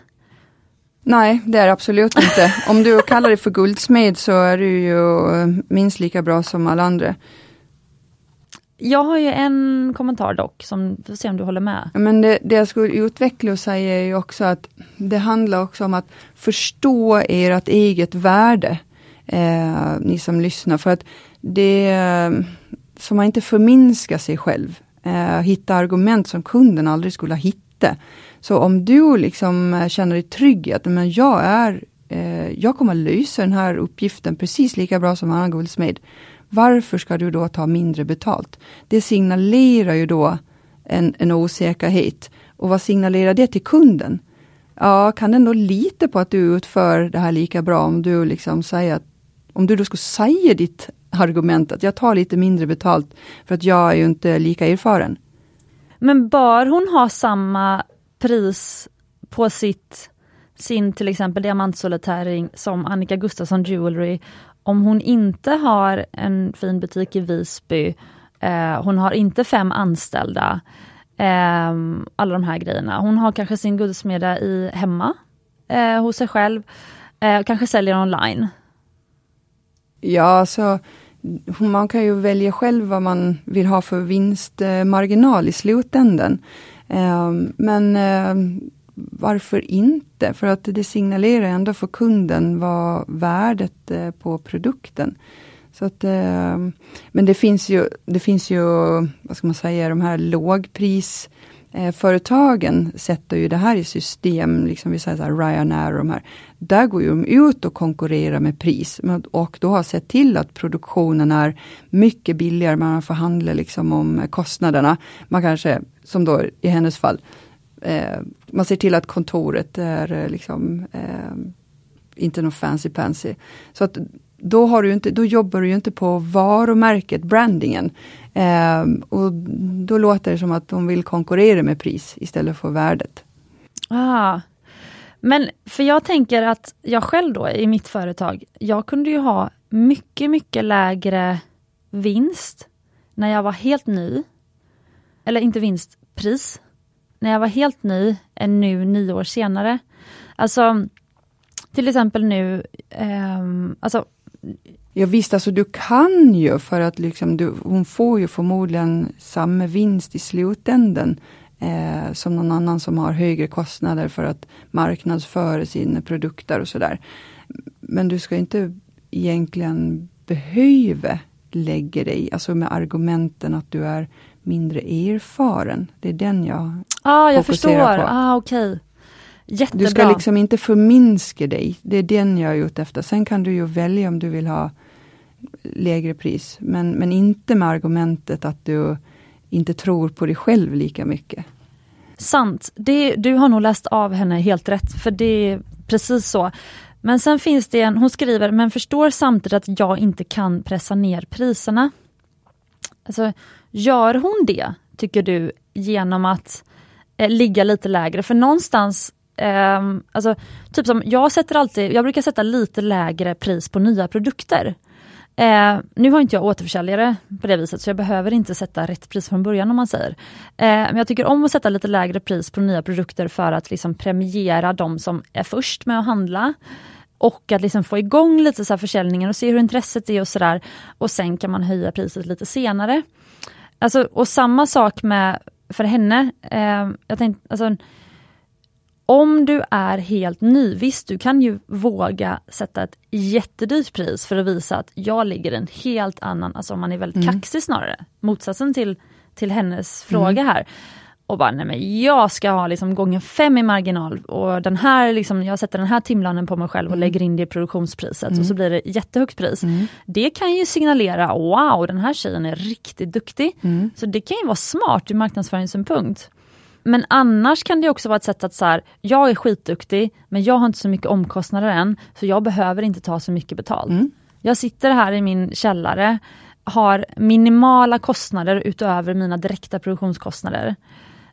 Nej, det är det absolut inte. Om du kallar dig för guldsmed så är du ju eh, minst lika bra som alla andra. Jag har ju en kommentar dock, som får se om du håller med. Men det, det jag skulle utveckla och säga är ju också att det handlar också om att förstå ert eget värde. Eh, ni som lyssnar, för att det, eh, så man inte förminskar sig själv. Eh, hitta argument som kunden aldrig skulle ha hittat. Så om du liksom eh, känner dig trygg i att men jag är, eh, jag kommer lösa den här uppgiften precis lika bra som Anna annan guldsmed. Varför ska du då ta mindre betalt? Det signalerar ju då en, en osäkerhet. Och vad signalerar det till kunden? Ja, kan den då lita på att du utför det här lika bra om du liksom säger att om du då skulle säga ditt argument att jag tar lite mindre betalt för att jag är ju inte lika erfaren. Men bör hon ha samma pris på sitt, sin till exempel diamantsolitärring som Annika Gustafsson Jewelry om hon inte har en fin butik i Visby, eh, hon har inte fem anställda, eh, alla de här grejerna. Hon har kanske sin guldsmedja i hemma eh, hos sig själv, eh, kanske säljer online. Ja, alltså, så man kan ju välja själv vad man vill ha för vinstmarginal i slutändan. Ehm, men eh, varför inte? För att det signalerar ändå för kunden vad värdet eh, på produkten. Så att, eh, men det finns ju, det finns ju, vad ska man säga, de här lågpris eh, företagen sätter ju det här i system, liksom vi säger så här, Ryanair och de här. Där går ju de ut och konkurrerar med pris och då har sett till att produktionen är mycket billigare, man förhandlar liksom om kostnaderna. Man kanske, som då i hennes fall, eh, man ser till att kontoret är eh, liksom eh, inte något fancy pansy. Så att då, har du inte, då jobbar du ju inte på varumärket, brandingen. Ehm, och då låter det som att de vill konkurrera med pris istället för värdet. Ah. Men för jag tänker att jag själv då i mitt företag, jag kunde ju ha mycket, mycket lägre vinst när jag var helt ny. Eller inte vinst, pris. När jag var helt ny än nu nio år senare. Alltså till exempel nu, eh, alltså Ja visst, alltså du kan ju för att liksom du, hon får ju förmodligen samma vinst i slutändan eh, som någon annan som har högre kostnader för att marknadsföra sina produkter och sådär. Men du ska inte egentligen behöva lägga dig, alltså med argumenten att du är mindre erfaren. Det är den jag ah, jag förstår, på. ah, okej. Jättebra. Du ska liksom inte förminska dig. Det är den jag är ute efter. Sen kan du ju välja om du vill ha lägre pris. Men, men inte med argumentet att du inte tror på dig själv lika mycket. Sant, det, du har nog läst av henne helt rätt, för det är precis så. Men sen finns det en, hon skriver, men förstår samtidigt att jag inte kan pressa ner priserna. Alltså, gör hon det, tycker du, genom att eh, ligga lite lägre? För någonstans, eh, alltså, typ som jag sätter alltid, jag brukar sätta lite lägre pris på nya produkter. Eh, nu har inte jag återförsäljare på det viset, så jag behöver inte sätta rätt pris från början om man säger. Eh, men jag tycker om att sätta lite lägre pris på nya produkter för att liksom premiera de som är först med att handla. Och att liksom få igång lite så här försäljningen och se hur intresset är och sådär. Och sen kan man höja priset lite senare. Alltså, och samma sak med för henne. Eh, jag tänkte, alltså, om du är helt ny, visst du kan ju våga sätta ett jättedyrt pris för att visa att jag ligger en helt annan, alltså om man är väldigt kaxig snarare, motsatsen till, till hennes fråga här. och bara, nej men jag ska ha liksom gånger fem i marginal och den här, liksom, jag sätter den här timlanen på mig själv och Mm. lägger in det i produktionspriset och så blir det jättehögt pris. Mm. Det kan ju signalera, wow den här tjejen är riktigt duktig. Mm. Så det kan ju vara smart ur marknadsföringssynpunkt. Men annars kan det också vara ett sätt att så här, jag är skitduktig men jag har inte så mycket omkostnader än så jag behöver inte ta så mycket betalt. Mm. Jag sitter här i min källare, har minimala kostnader utöver mina direkta produktionskostnader.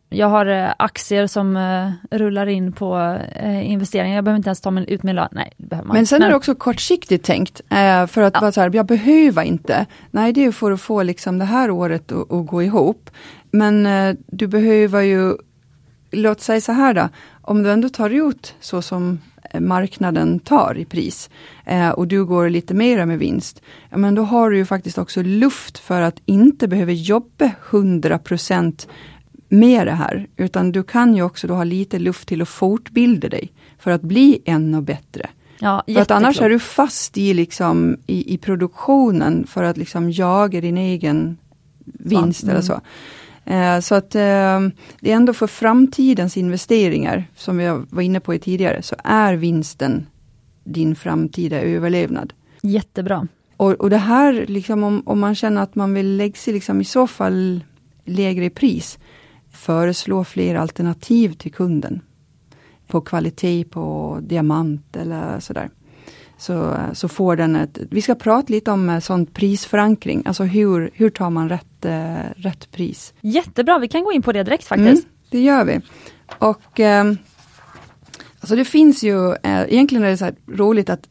Jag har eh, aktier som eh, rullar in på eh, investeringar, jag behöver inte ens ta mig ut min lön. Nej, behöver man Men sen är det också kortsiktigt tänkt. För att Ja. vara så här, jag behöver inte. Nej, det är för att få liksom det här året att, att gå ihop. Men eh, du behöver ju, låt säga så här då, om du ändå tar ut så som eh, marknaden tar i pris eh, och du går lite mera med vinst, ja, men då har du ju faktiskt också luft för att inte behöva jobba 100% med det här, utan du kan ju också då ha lite luft till att fortbilda dig för att bli ännu bättre. ja, För att annars är du fast i, liksom, i, i produktionen för att liksom jaga din egen vinst mm. eller så. Eh, så att eh, det är ändå för framtidens investeringar, som vi var inne på tidigare, så är vinsten din framtida överlevnad. Jättebra. Och, och det här, liksom, om, om man känner att man vill lägga sig liksom, i så fall lägre pris, föreslå fler alternativ till kunden. På kvalitet, på diamant eller sådär. Så, så får den ett, vi ska prata lite om eh, sån prisförankring, alltså hur, hur tar man rätt, eh, rätt pris. Jättebra, vi kan gå in på det direkt faktiskt. Mm, det gör vi. Och eh, alltså det finns ju, eh, egentligen är det så roligt att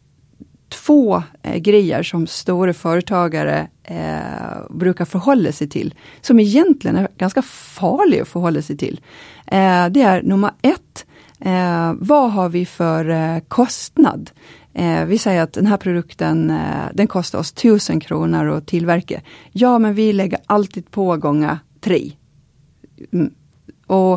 två eh, grejer som stora företagare eh, brukar förhålla sig till, som egentligen är ganska farliga att förhålla sig till. Eh, det är nummer ett, eh, vad har vi för eh, kostnad? Eh, vi säger att den här produkten eh, den kostar oss 1000 kronor att tillverka. Ja, men vi lägger alltid på gånger tre. Mm. Och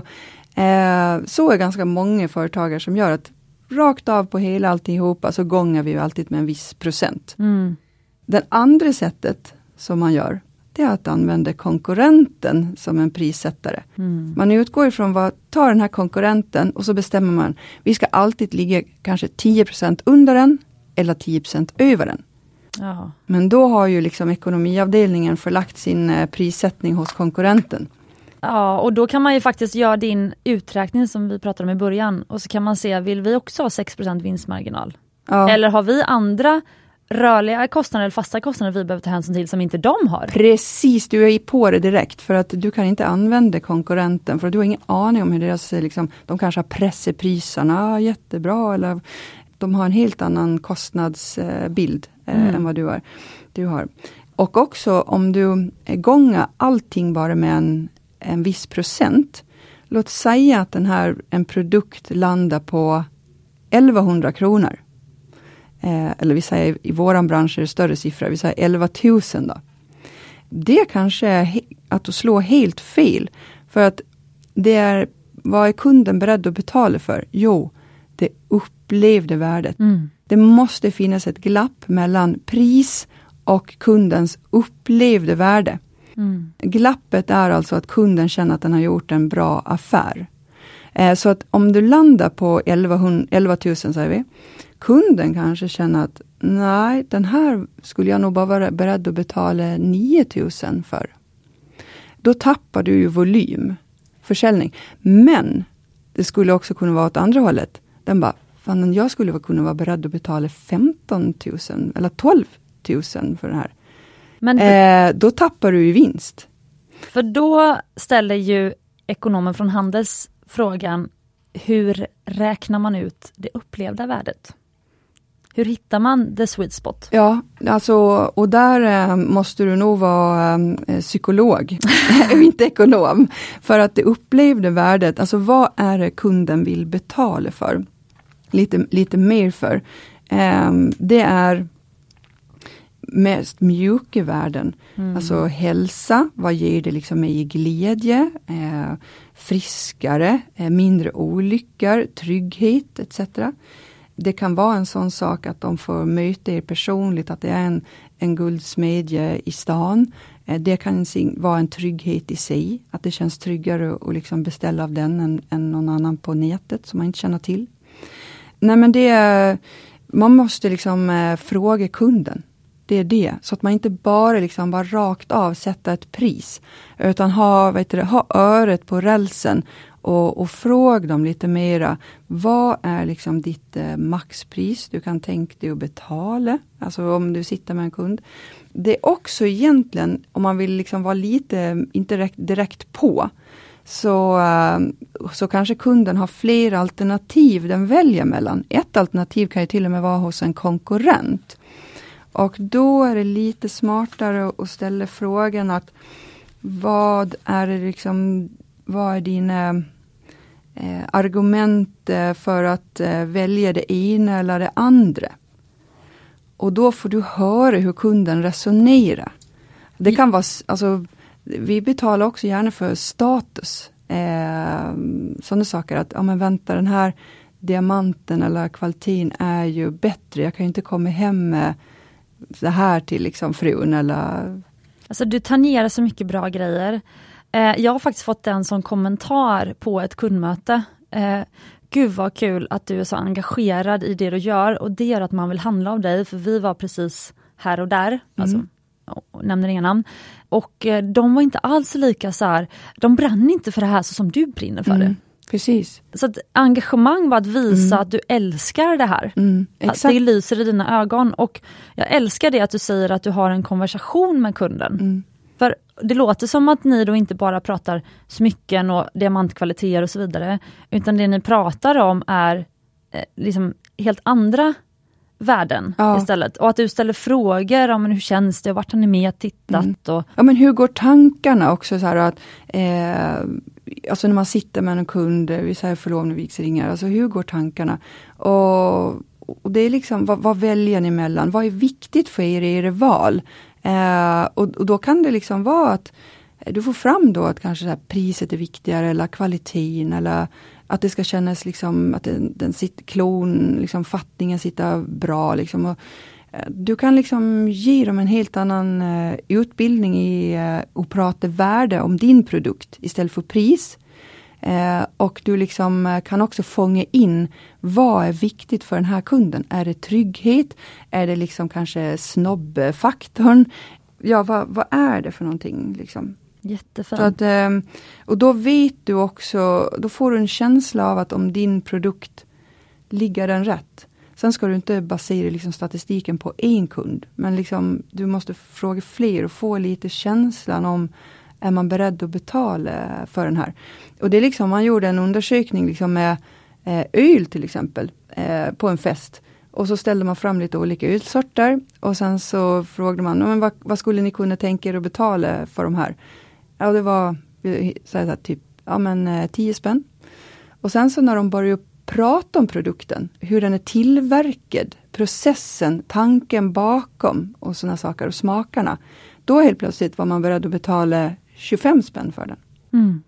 eh, så är ganska många företagare som gör att rakt av på hela alltihopa så gånger vi alltid med en viss procent. Mm. Det andra sättet som man gör, är att använda konkurrenten som en prissättare. Mm. Man utgår ifrån vad tar den här konkurrenten och så bestämmer man, vi ska alltid ligga kanske 10% under den eller 10% över den. Ja. Men då har ju liksom ekonomiavdelningen förlagt sin eh, prissättning hos konkurrenten. Ja, och då kan man ju faktiskt göra din uträkning som vi pratade om i början och så kan man se, vill vi också ha 6 vinstmarginal? Ja. Eller har vi andra rörliga kostnader eller fasta kostnader vi behöver ta hänsyn till som inte de har? Precis, du är på det direkt för att du kan inte använda konkurrenten för du har ingen aning om hur deras, liksom, de kanske har pressat priserna jättebra eller de har en helt annan kostnadsbild eh, Mm. än vad du har. du har. Och också om du gånger allting bara med en, en viss procent. Låt säga att den här, en produkt landar på 1100 kronor. Eh, eller vi säger i våran bransch är det större siffror, vi säger 11 000 då. Det kanske är att du slår helt fel. För att det är, vad är kunden beredd att betala för? Jo, det upplevde värdet. Mm. Det måste finnas ett glapp mellan pris och kundens upplevde värde. Mm. Glappet är alltså att kunden känner att den har gjort en bra affär. Eh, så att om du landar på 11, 11 000 säger vi, kunden kanske känner att nej, den här skulle jag nog bara vara beredd att betala 9 000 för. Då tappar du ju volym, försäljning. Men det skulle också kunna vara åt andra hållet. Den bara, fan jag skulle kunna vara beredd att betala 15 000 eller 12 000 för den här. Men Eh, då tappar du ju vinst. för då ställer ju ekonomen från Handels frågan, hur räknar man ut det upplevda värdet? Hur hittar man the sweet spot? Ja, alltså, och där eh, måste du nog vara eh, psykolog, inte ekonom. För att det upplevde värdet, alltså vad är det kunden vill betala för? Lite, lite mer för. Eh, det är mest mjuka värden. Mm. Alltså hälsa, vad ger det liksom mig i glädje? Eh, friskare, mindre olyckor, trygghet etc. Det kan vara en sån sak att de får möta er personligt, att det är en, en guldsmedje i stan. Eh, det kan vara en trygghet i sig, att det känns tryggare att liksom beställa av den än, än någon annan på nätet som man inte känner till. Nej men det, man måste liksom eh, fråga kunden. Det är det, så att man inte bara liksom bara rakt av sätta ett pris. Utan ha, vet du, ha öret på rälsen och, och fråga dem lite mera. Vad är liksom ditt eh, maxpris du kan tänka dig att betala? Alltså om du sitter med en kund. Det är också egentligen, om man vill liksom vara lite, inte direkt, direkt på, så, eh, så kanske kunden har fler alternativ den väljer mellan. Ett alternativ kan ju till och med vara hos en konkurrent. Och då är det lite smartare att ställa frågan att vad är det liksom, vad är dina eh, argument eh, för att eh, välja det ena eller det andra? Och då får du höra hur kunden resonerar. Det kan vara, alltså, vi betalar också gärna för status. Eh, sådana saker att, ja men vänta den här diamanten eller kvaliteten är ju bättre. Jag kan inte komma hem med det här till liksom frun eller... Alltså du tangerar så mycket bra grejer. Eh, jag har faktiskt fått den som kommentar på ett kundmöte. Eh, Gud vad kul att du är så engagerad i det du gör och det gör att man vill handla av dig, för vi var precis här och där, mm. alltså, nämner inga namn. Och eh, de var inte alls lika så här, de brann inte för det här så som du brinner för mm. det. Precis. Så att engagemang var att visa mm. att du älskar det här. Mm, att det lyser i dina ögon. Och jag älskar det att du säger att du har en konversation med kunden. Mm. För det låter som att ni då inte bara pratar smycken och diamantkvaliteter och så vidare. Utan det ni pratar om är eh, liksom helt andra värden ja. istället. Och att du ställer frågor om hur känns det, och vart har ni med tittat? Mm. Och... Ja men hur går tankarna också så här att eh, Alltså när man sitter med en kund, vi säger förlovning, vigselringar, alltså hur går tankarna? Och, och det är liksom, vad, vad, väljer ni mellan? Vad är viktigt för er i era val? Eh, och, och, då kan det liksom vara att du får fram då att kanske priset är viktigare eller kvaliteten eller att det ska kännas liksom att den, den sitter, klon, liksom fattningen sitter bra. Liksom. Och, eh, du kan liksom ge dem en helt annan uh, utbildning i eh, uh, att prata värde om din produkt istället för pris. Uh, och du liksom kan också fånga in vad är viktigt för den här kunden? Är det trygghet? Är det liksom kanske snobbfaktorn? Ja, vad, vad är det för någonting? Liksom? Jättefint. att, ehm, och då vet du också, då får du en känsla av att om din produkt ligger den rätt. Sen ska du inte basera liksom statistiken på en kund, men liksom, du måste fråga fler och få lite känslan om är man beredd att betala för den här? Och det är liksom, man gjorde en undersökning liksom med eh, öl till exempel, eh, på en fest. Och så ställde man fram lite olika ölsorter och sen så frågade man, men vad, vad skulle ni kunna tänka er att betala för de här? Ja, det var eh, så här, typ ja, men, eh, 10 spänn. Och sen så när de började prata om produkten, hur den är tillverkad, processen, tanken bakom och sådana saker och smakerna. Då helt plötsligt var man beredd att betala 25 spänn för den. Mm.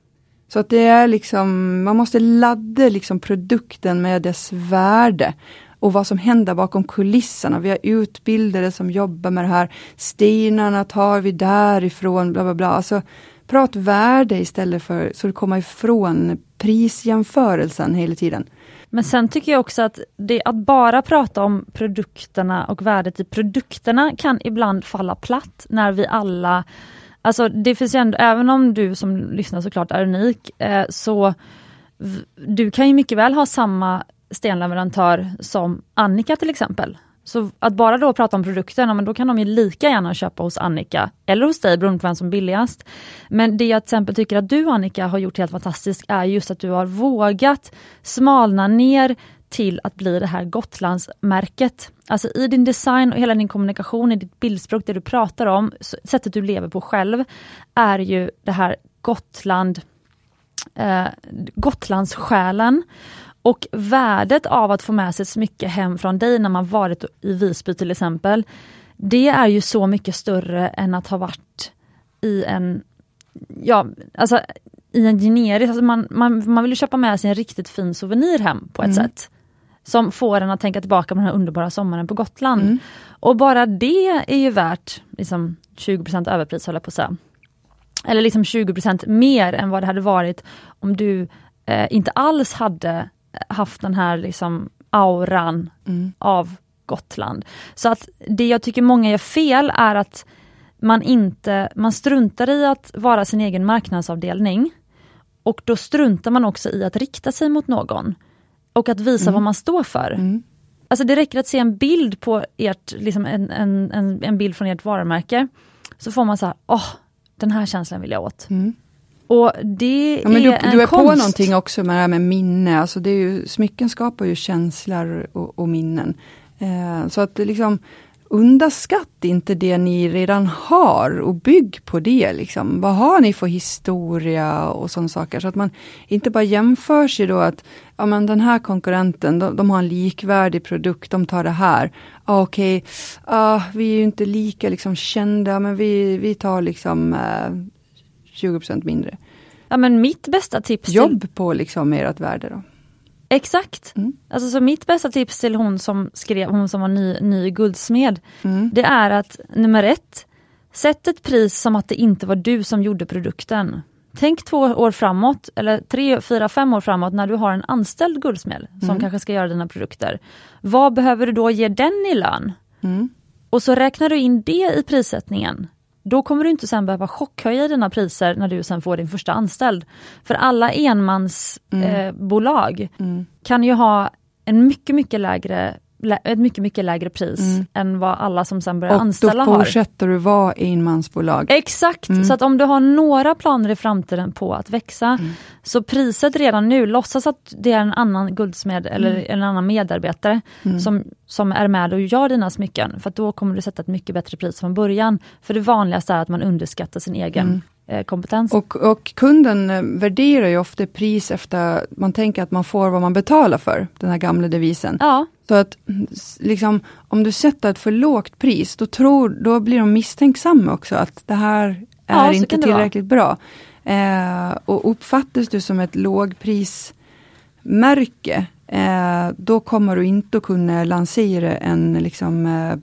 Så att det är liksom, man måste ladda liksom produkten med dess värde och vad som händer bakom kulisserna. Vi har utbildare som jobbar med det här. Stenarna tar vi därifrån, bla bla bla. Alltså, Prat värde istället för så du kommer ifrån prisjämförelsen hela tiden. Men sen tycker jag också att det, att bara prata om produkterna och värdet i produkterna kan ibland falla platt när vi alla Alltså det finns ju ändå, även om du som lyssnar såklart är unik, eh, så du kan ju mycket väl ha samma stenleverantör som Annika till exempel. Så att bara då prata om produkten, men då kan de ju lika gärna köpa hos Annika eller hos dig beroende på vem som är billigast. Men det jag till exempel tycker att du Annika har gjort helt fantastiskt är just att du har vågat smalna ner till att bli det här Gotlandsmärket. Alltså i din design och hela din kommunikation, i ditt bildspråk, det du pratar om, sättet du lever på själv, är ju det här Gotland, eh, Gotlandssjälen. Och värdet av att få med sig ett smycke hem från dig när man varit i Visby till exempel, det är ju så mycket större än att ha varit i en, ja, alltså i en generisk, alltså man, man, man vill köpa med sig en riktigt fin souvenir hem på ett mm. sätt. Som får en att tänka tillbaka på den här underbara sommaren på Gotland. Mm. Och bara det är ju värt liksom, 20 överpris, håller jag på att säga. Eller liksom 20% mer än vad det hade varit om du eh, inte alls hade haft den här liksom, auran Mm. av Gotland. Så att det jag tycker många gör fel är att man inte, man struntar i att vara sin egen marknadsavdelning. Och då struntar man också i att rikta sig mot någon. Och att visa vad man står för. Mm. Alltså det räcker att se en bild på ert, liksom en, en, en, en bild från ert varumärke. Så får man så här, åh, den här känslan vill jag åt. Mm. Och det Ja, men är du, en du är på konst. någonting också med det här med minne, alltså det är ju, smycken skapar ju känslor och, och minnen. Eh, så att det liksom underskatta inte det ni redan har och bygg på det. Liksom. Vad har ni för historia och sådana saker. Så att man inte bara jämför sig då att ja, men den här konkurrenten, de, de har en likvärdig produkt, de tar det här. Ah, Okej, okay. ah, vi är ju inte lika liksom, kända, men vi, vi tar liksom eh, 20% mindre. Ja men mitt bästa tips till- Jobb på liksom ert värde då. Exakt. Mm. Alltså, så mitt bästa tips till hon som skrev, hon som var ny, ny guldsmed, Mm. det är att nummer ett, sätt ett pris som att det inte var du som gjorde produkten. Tänk två år framåt, eller tre, fyra, fem år framåt när du har en anställd guldsmed som Mm. kanske ska göra dina produkter. Vad behöver du då ge den i lön? Mm. Och så räknar du in det i prissättningen. Då kommer du inte sen behöva chockhöja dina priser när du sen får din första anställd. För alla enmansbolag eh, bolag Mm. kan ju ha en mycket, mycket lägre, lä, ett mycket, mycket lägre pris Mm. än vad alla som sen börjar Och anställa då har. fortsätter du vara enmansbolag. Exakt, Mm. så att om du har några planer i framtiden på att växa, Mm. så priset redan nu, låtsas att det är en annan guldsmed eller Mm. en annan medarbetare som, som är med och gör dina smycken, för då kommer du sätta ett mycket bättre pris från början. För det vanligaste är att man underskattar sin egen Mm. Kompetens. Och, och kunden eh, värderar ju ofta pris efter, man tänker att man får vad man betalar för, den här gamla devisen. ja, Så att liksom, om du sätter ett för lågt pris, då, tror, då blir de misstänksamma också att det här är Ja, inte tillräckligt bra. Eh, och uppfattas du som ett lågprismärke, eh, då kommer du inte att kunna lansera en liksom, eh,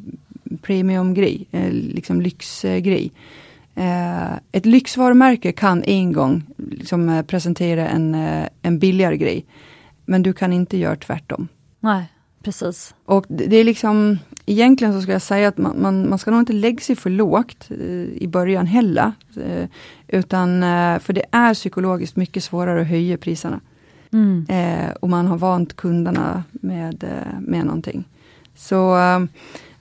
premiumgrej, eh, liksom lyxgrej. Eh, ett lyxvarumärke kan en gång liksom, eh, presentera en, eh, en billigare grej, men du kan inte göra tvärtom. nej, precis. Och det är liksom, egentligen så ska jag säga att man, man, man ska nog inte lägga sig för lågt i början heller. Utan, för det är psykologiskt mycket svårare att höja priserna. Mm. Och man har vant kunderna med, med någonting. Så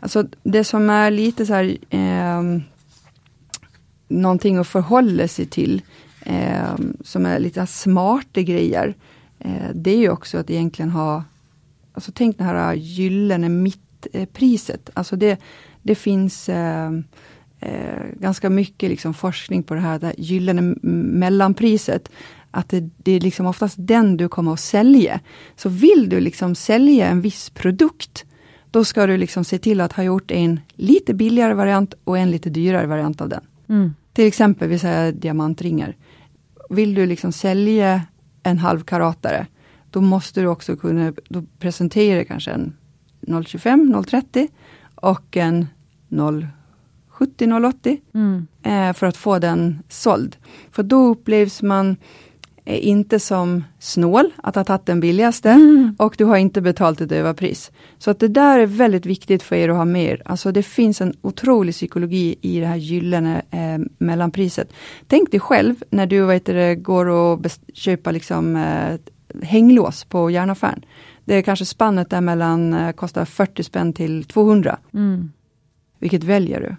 alltså det som är lite så här, någonting att förhålla sig till, eh, som är lite smarta grejer, eh, det är ju också att egentligen ha, alltså tänk det här gyllene mittpriset, alltså det, det finns eh, eh, ganska mycket liksom forskning på det här, det här gyllene mellanpriset, att det, det är liksom oftast den du kommer att sälja. Så vill du liksom sälja en viss produkt, då ska du liksom se till att ha gjort en lite billigare variant och en lite dyrare variant av den. Mm. Till exempel, vi säger diamantringar. Vill du liksom sälja en halvkaratare, då måste du också kunna då presentera kanske en 025, 030 och en 070, 080 Mm. eh, för att få den såld. För då upplevs man eh, inte som snål, att ha tagit den billigaste och du har inte betalt ett överpris. Så att det där är väldigt viktigt för er att ha med er. Alltså det finns en otrolig psykologi i det här gyllene eh, mellanpriset. Tänk dig själv när du vet, det, går och köper liksom, eh, hänglås på järnaffären. Det är kanske spannet där mellan, eh, kostar 40 spänn till 200. Mm. Vilket väljer du?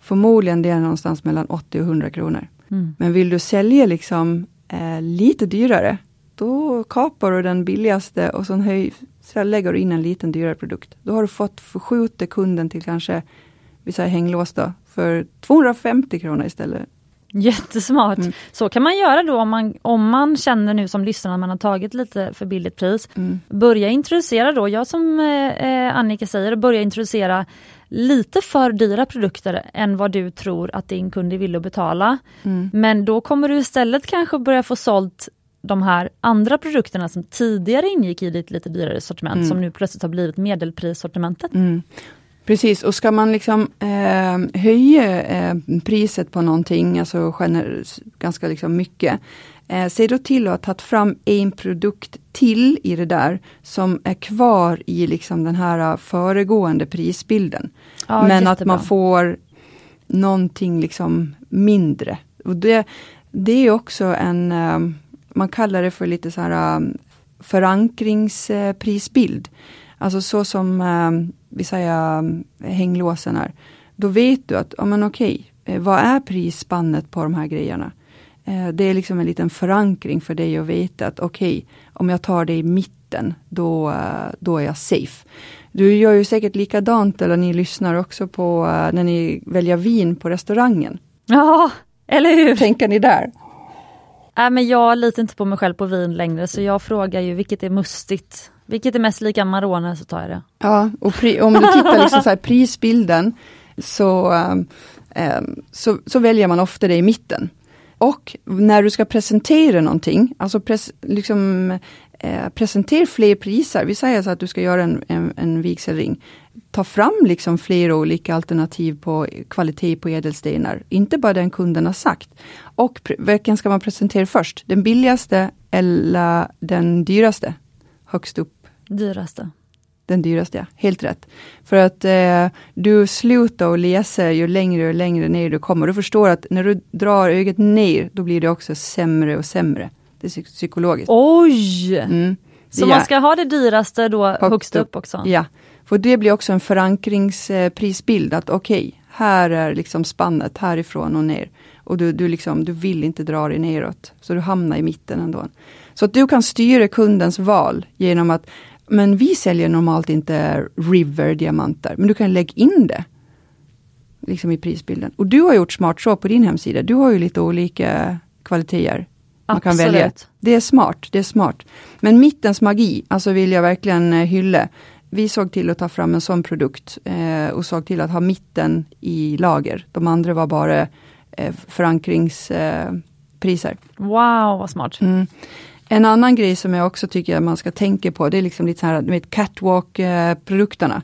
Förmodligen det är någonstans mellan 80 och 100 kronor. Mm. Men vill du sälja liksom eh, lite dyrare, då kapar du den billigaste och så, höj, så lägger du in en liten dyrare produkt. Då har du fått förskjuta kunden till kanske, vi säger hänglås då, för 250 kronor istället. Jättesmart. Mm. Så kan man göra då om man, om man känner nu som lyssnare att man har tagit lite för billigt pris. Mm. Börja introducera då, jag som eh, eh, Annika säger, börja introducera lite för dyra produkter än vad du tror att din kund är villig att betala. Mm. Men då kommer du istället kanske börja få sålt de här andra produkterna som tidigare ingick i ditt lite dyrare sortiment, Mm. som nu plötsligt har blivit medelprissortimentet. Mm. Precis, och ska man liksom eh, höja eh, priset på någonting, alltså gener- ganska liksom mycket, eh, se då till att ha tagit fram en produkt till i det där, som är kvar i liksom den här eh, föregående prisbilden. Ja, Men att jättebra. man får någonting liksom mindre. Och det, det är också en, eh, man kallar det för lite så här eh, förankringsprisbild. Alltså så som vi säger hänglåsen är. Då vet du att, ja men okej, vad är prisspannet på de här grejerna? Eh, Det är liksom en liten förankring för dig att veta att okej, om jag tar det i mitten, då, eh, då är jag safe. Du gör ju säkert likadant, eller ni lyssnar också på eh, när ni väljer vin på restaurangen. Ja, eller hur? Tänker ni där? Nej, men jag litar inte på mig själv på vin längre, så jag frågar ju vilket är mustigt. Vilket är mest lika Amarone, så tar jag det. Ja, och om du tittar liksom så prisbilden så, ehm, ehm, så, så väljer man ofta det i mitten. Och när du ska presentera någonting, alltså pres, liksom, eh, presentera fler priser. Vi säger så att du ska göra en, en, en vigselring. Ta fram liksom flera olika alternativ på kvalitet på ädelstenar. Inte bara den kunden har sagt. Och vilken ska man presentera först? Den billigaste eller den dyraste? Högst upp Dyraste den dyraste, ja. Helt rätt. För att eh, du slutar att läsa ju längre och längre ner du kommer. Du förstår att när du drar ögat ner, då blir det också sämre och sämre. Det är psy- psykologiskt. Oj! Mm. Så Ja. man ska ha det dyraste då högst, upp också? Ja, för det blir också en förankringsprisbild att okej, här är liksom spannet härifrån och ner. Och du, du, liksom, du vill inte dra dig neråt, så du hamnar i mitten ändå. Så att du kan styra kundens val genom att, men vi säljer normalt inte River-diamanter, men du kan lägga in det liksom i prisbilden. Och du har gjort smart så på din hemsida, du har ju lite olika kvaliteter man kan Absolut. välja. Det är smart, det är smart. Men mittens magi, alltså vill jag verkligen eh, hylla. Vi såg till att ta fram en sån produkt eh, och såg till att ha mitten i lager. De andra var bara eh, förankringspriser. Eh. Wow, vad smart. Mm. En annan grej som jag också tycker man ska tänka på, det är liksom lite så här, vet, catwalk-produkterna.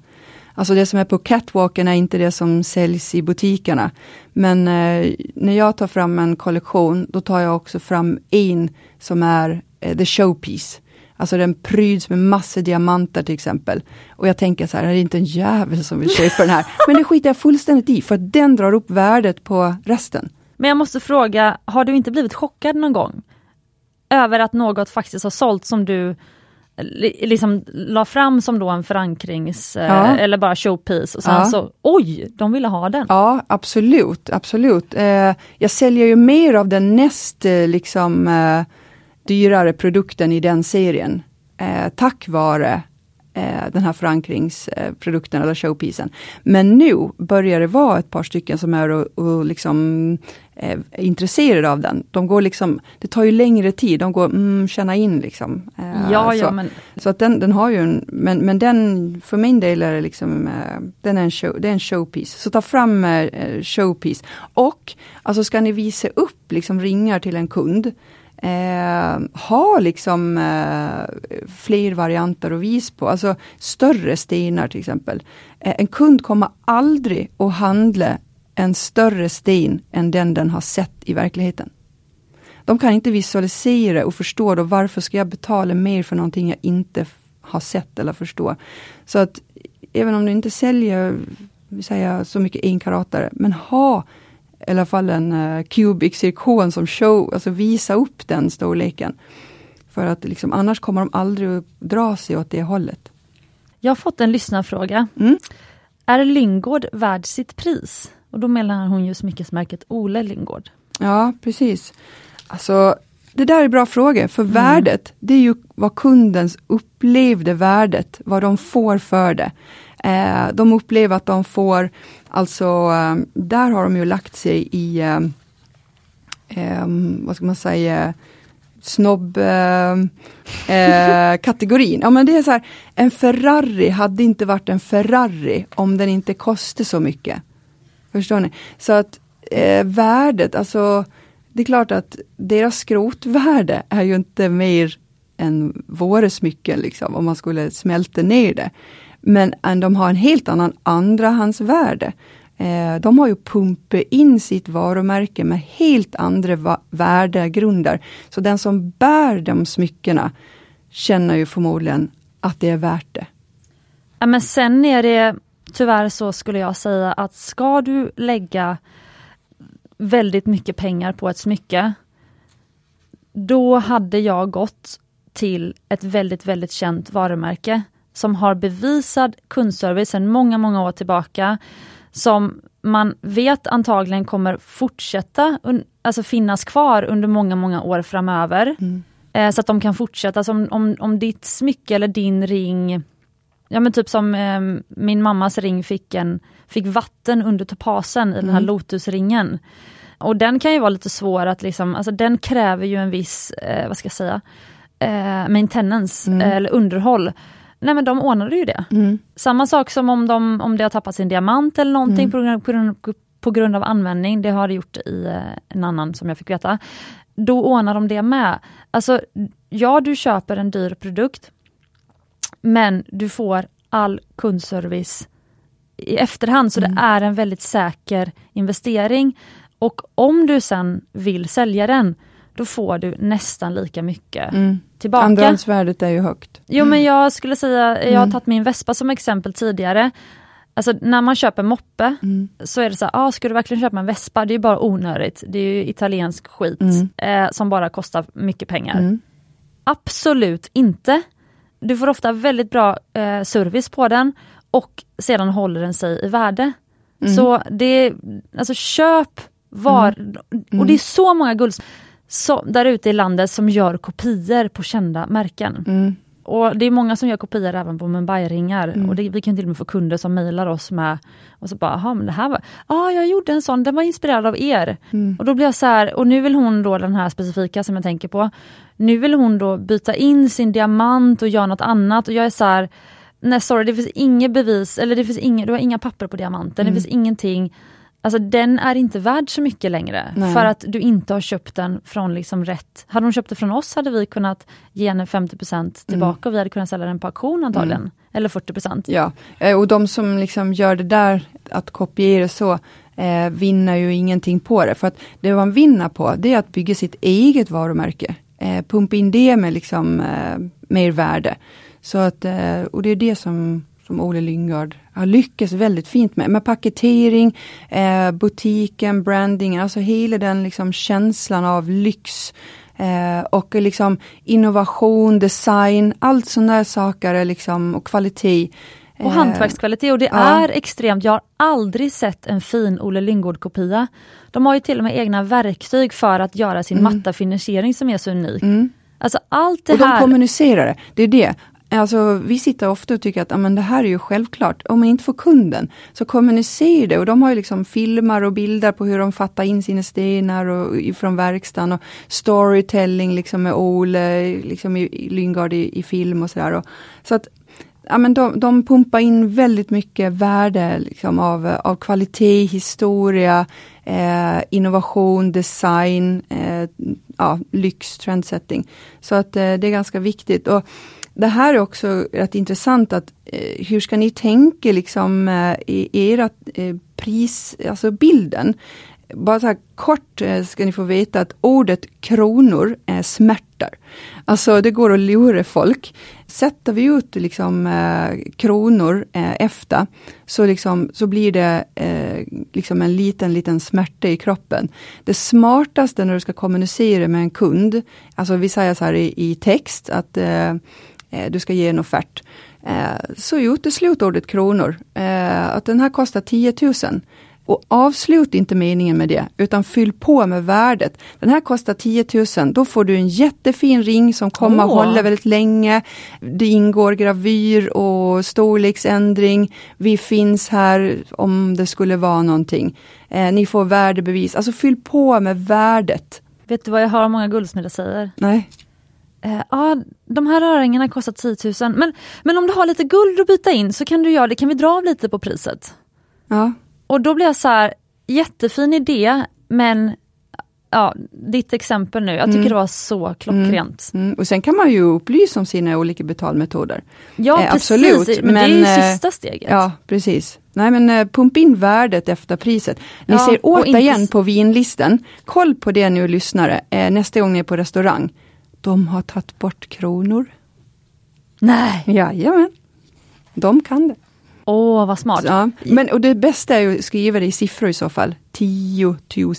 Alltså det som är på catwalken är inte det som säljs i butikerna. Men eh, när jag tar fram en kollektion, då tar jag också fram en som är eh, the showpiece. Alltså den pryds med massor diamanter till exempel. Och jag tänker så här, det är inte en jävel som vill köpa den här. Men det skiter jag fullständigt i, för att den drar upp värdet på resten. Men jag måste fråga, har du inte blivit chockad någon gång? Över att något faktiskt har sålt som du li- liksom la fram som då en förankrings eh, Ja. eller bara showpiece och sen Ja. så oj, de ville ha den. Ja, absolut, absolut. Eh, jag säljer ju mer av den näst eh, liksom dyrare produkten i den serien. Tack vare den här förankringsprodukten eller showpiecen. Men nu börjar det vara ett par stycken som är och, och liksom, eh, är intresserade av den. De går liksom, det tar ju längre tid, de går mm, känna in liksom. Eh, ja, så. ja, men Så att den, den har ju en, men, men den, för min del är det liksom, eh, den är en, show, det är en showpiece. Så ta fram eh, showpiece. Och, alltså ska ni visa upp liksom ringar till en kund, eh, ha liksom eh, fler varianter att visa på, alltså större stenar till exempel. Eh, en kund kommer aldrig att handla en större sten än den den har sett i verkligheten. De kan inte visualisera och förstå då varför ska jag betala mer för någonting jag inte har sett eller förstår. Så att även om du inte säljer säga, så mycket enkaratare, men ha i alla fall en uh, cubic zirkon som show, alltså visa upp den storleken. För att liksom, annars kommer de aldrig att dra sig åt det hållet. jag har fått en lyssnarfråga. Mm. Är Lingård värd sitt pris? Och då menar hon ju smyckesmärket Ole Lingård. Ja, precis. Alltså, det där är bra frågor, för värdet, det är ju vad kundens upplevde värdet, vad de får för det. Eh, de upplever att de får, alltså, eh, där har de ju lagt sig i, eh, vad ska man säga, snobb eh, eh. Ja men det är så här, en Ferrari hade inte varit en Ferrari om den inte kostade så mycket. Förstår ni? Så att eh, värdet, alltså det är klart att deras skrotvärde är ju inte mer än våra smycken, liksom, om man skulle smälta ner det. Men eh, de har en helt annan andrahandsvärde. Eh, de har ju pumpat in sitt varumärke med helt andra värdegrunder. Så den som bär de smyckena känner ju förmodligen att det är värt det. Ja, men sen är det tyvärr så skulle jag säga att ska du lägga väldigt mycket pengar på ett smycke, då hade jag gått till ett väldigt, väldigt känt varumärke som har bevisad kundservice sedan många, många år tillbaka. Som man vet antagligen kommer fortsätta alltså finnas kvar under många, många år framöver. Mm. Eh, så att de kan fortsätta. Alltså om, om, om ditt smycke eller din ring, ja men typ som eh, min mammas ring fick, en, fick vatten under topasen i mm. den här mm. lotusringen. Och den kan ju vara lite svår att liksom, alltså den kräver ju en viss, eh, vad ska jag säga, eh, maintenance mm. eller underhåll. Nej men de ordnade ju det. Mm. Samma sak som om, de, om det har tappat sin diamant eller någonting mm. på, grund, på, grund, på, grund, av användning, det har det gjort i eh, en annan som jag fick veta. Då ordnar de det med. Alltså, ja du köper en dyr produkt, men du får all kundservice i efterhand, så mm. det är en väldigt säker investering. Och om du sen vill sälja den, då får du nästan lika mycket mm. Tillbaka. Andrahandsvärdet är ju högt. Jo men jag skulle säga, jag har mm. tagit min Vespa som exempel tidigare. Alltså när man köper moppe mm. så är det så här, ah, ska du verkligen köpa en Vespa? Det är bara onödigt. Det är ju italiensk skit mm. eh, som bara kostar mycket pengar. Mm. Absolut inte. Du får ofta väldigt bra eh, service på den och sedan håller den sig i värde. Mm. Så det, alltså köp var, och det är så många guld så, där ute i landet som gör kopior på kända märken. Mm. Och det är många som gör kopior även på Mumbai-ringar. Mm. Och det, vi kan till och med få kunder som mejlar oss med, och så bara, men det här var, ja ah, jag gjorde en sån, den var inspirerad av er. Mm. Och då blir jag så här, och nu vill hon då den här specifika som jag tänker på, nu vill hon då byta in sin diamant och göra något annat och jag är så här, nej sorry det finns inget bevis, eller det finns inga, du har inga papper på diamanten, det mm. finns ingenting Alltså den är inte värd så mycket längre Nej. för att du inte har köpt den från liksom rätt. Hade hon köpt det från oss hade vi kunnat ge henne 50% tillbaka mm. och vi hade kunnat sälja den på auktion antagligen. Mm. Eller 40 Ja, eh, och de som liksom gör det där, att kopiera så, eh, vinner ju ingenting på det. För att det man vinner på, det är att bygga sitt eget varumärke. Eh, pumpa in det med liksom eh, mer värde. Så att, eh, och det är det som som Ole Lyngard har lyckats väldigt fint med. Med paketering, eh, butiken, brandingen, alltså hela den liksom känslan av lyx. Eh, och liksom innovation, design, allt sådana där saker liksom, och kvalitet. Och eh, hantverkskvalitet och det ja. är extremt, jag har aldrig sett en fin Olle Lyngård-kopia. De har ju till och med egna verktyg för att göra sin mm. matta finishering som är så unik. Mm. Alltså allt det och här... de kommunicerar det, det är det. Alltså, vi sitter ofta och tycker att amen, det här är ju självklart. Om man inte får kunden, så kommunicerar det. Och de har ju liksom filmer och bilder på hur de fattar in sina stenar och, från verkstaden. Och storytelling liksom med Ole liksom i, Lyngard i, i film och sådär. Så att ja, men de, de pumpar in väldigt mycket värde liksom, av, av kvalitet, historia, eh, innovation, design, eh, ja, lyx, trendsetting. Så att eh, det är ganska viktigt. Och det här är också rätt intressant att eh, hur ska ni tänka liksom eh, i era eh, pris, alltså bilden? Bara så här kort eh, ska ni få veta att ordet kronor är smärtar. Alltså det går att lura folk. Sätter vi ut liksom eh, kronor eh, efter, så, liksom, så blir det eh, liksom en liten, liten smärta i kroppen. Det smartaste när du ska kommunicera med en kund, alltså vi säger så här i, i text att eh, du ska ge en offert. Eh, så uteslut ordet kronor. Eh, att den här kostar 10 000. Och avslut inte meningen med det, utan fyll på med värdet. Den här kostar 10 000, då får du en jättefin ring som kommer oh. att hålla väldigt länge. Det ingår gravyr och storleksändring. Vi finns här om det skulle vara någonting. Eh, ni får värdebevis, alltså fyll på med värdet. Vet du vad jag hör många guldsmeder säger? Nej eh, ja, de här röringarna kostar 10 000 men, men om du har lite guld att byta in så kan du göra det, kan vi dra av lite på priset? Ja. Och då blir jag så här, jättefin idé men ja, ditt exempel nu, jag tycker Mm. det var så klockrent. Mm. Och sen kan man ju upplysa om sina olika betalmetoder. Ja Eh, precis, absolut, men, det är ju men, eh, sista steget. Ja, precis. Nej men eh, pumpa in värdet efter priset. Ni Ja, ser inte återigen s- på vinlisten, koll på det nu lyssnare, eh, nästa gång ni är på restaurang. De har tagit bort kronor. Nej, Jajamän. De kan det. åh vad smart. Ja. Men, och det bästa är ju att skriva det i siffror i så fall. 10 000.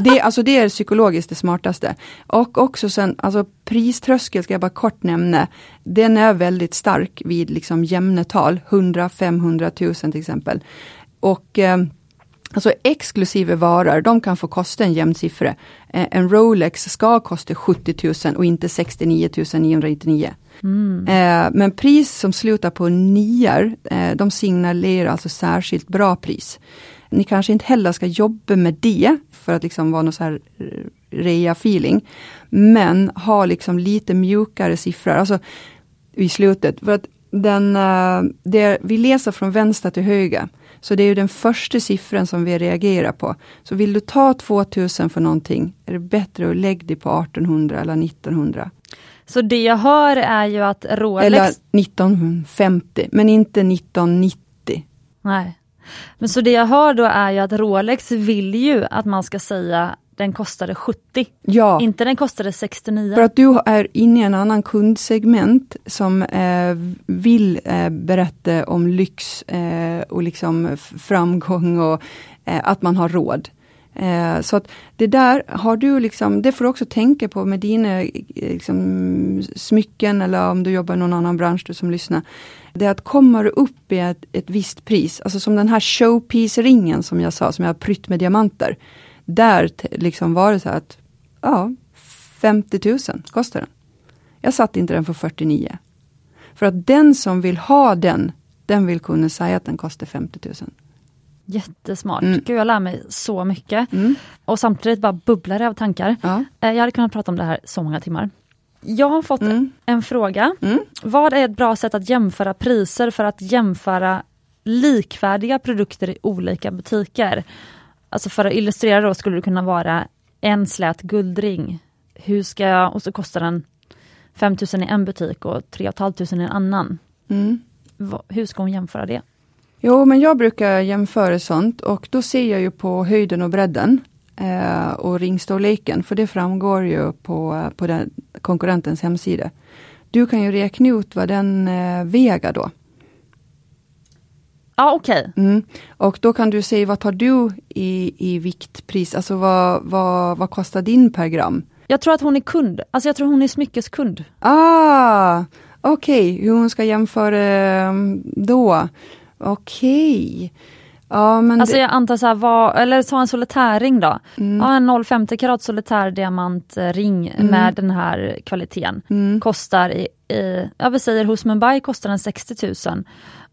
Det, alltså det är psykologiskt det smartaste. Och också sen, alltså priströskel ska jag bara kort nämna. Den är väldigt stark vid liksom jämna tal, 100-500 000 till exempel. Och eh, Alltså exklusive varor, de kan få kosta en jämn siffra. Eh, en Rolex ska kosta 70 000 och inte 69 999. Eh, men pris som slutar på nior, eh, de signalerar alltså särskilt bra pris. Ni kanske inte heller ska jobba med det för att liksom vara någon så här rea-feeling. Men ha liksom lite mjukare siffror, alltså i slutet. För att den, det, vi läser från vänster till höger. Så det är ju den första siffran som vi reagerar på. Så vill du ta 2000 för någonting, är det bättre att lägga det på 1800 eller 1900. Så det jag hör är ju att Rolex, Eller 1950, men inte 1990. nej. Men så det jag hör då är ju att Rolex vill ju att man ska säga den kostade 70, Ja, inte den kostade 69. för att du är inne i en annan kundsegment som eh, vill eh, berätta om lyx eh, och liksom framgång och eh, att man har råd. Eh, så att det där har du liksom, det får du också tänka på med dina eh, liksom, smycken eller om du jobbar i någon annan bransch du som lyssnar. Det är att kommer du upp i ett, ett visst pris, alltså som den här showpiece-ringen som jag sa, som jag har prytt med diamanter. Där liksom var det så att, ja, 50 000 kostar den. Jag satte inte den för 49. För att den som vill ha den, den vill kunna säga att den kostar 50 000. Jättesmart. Mm. Gud, jag lär mig så mycket. Mm. Och samtidigt bara bubblar det av tankar. Ja. Eh, Jag hade kunnat prata om det här så många timmar. Jag har fått Mm. en fråga. Mm. Vad är ett bra sätt att jämföra priser för att jämföra likvärdiga produkter i olika butiker? Alltså för att illustrera då skulle det kunna vara en slät guldring. Hur ska jag, och så kostar den 5000 i en butik och 3 500 i en annan. Mm. Hur ska hon jämföra det? Jo, men jag brukar jämföra sånt och då ser jag ju på höjden och bredden eh, och ringstorleken, för det framgår ju på, på den, konkurrentens hemsida. Du kan ju räkna ut vad den eh, väger då. Ja okej, Mm. Och då kan du se vad tar du i, i viktpris, alltså vad, vad, vad kostar din per gram? jag tror att hon är kund. Alltså jag tror hon är smyckeskund. Ah, okej, hur hon ska jämföra um, då? Okej. Ja, men Alltså det, jag antar så här, vad, eller ta en solitärring då. Mm. Ja, en 0,50 karat solitär diamantring Mm. med den här kvaliteten. mm, Kostar, i, i, ja vi säger hos Mumbai kostar den 60 000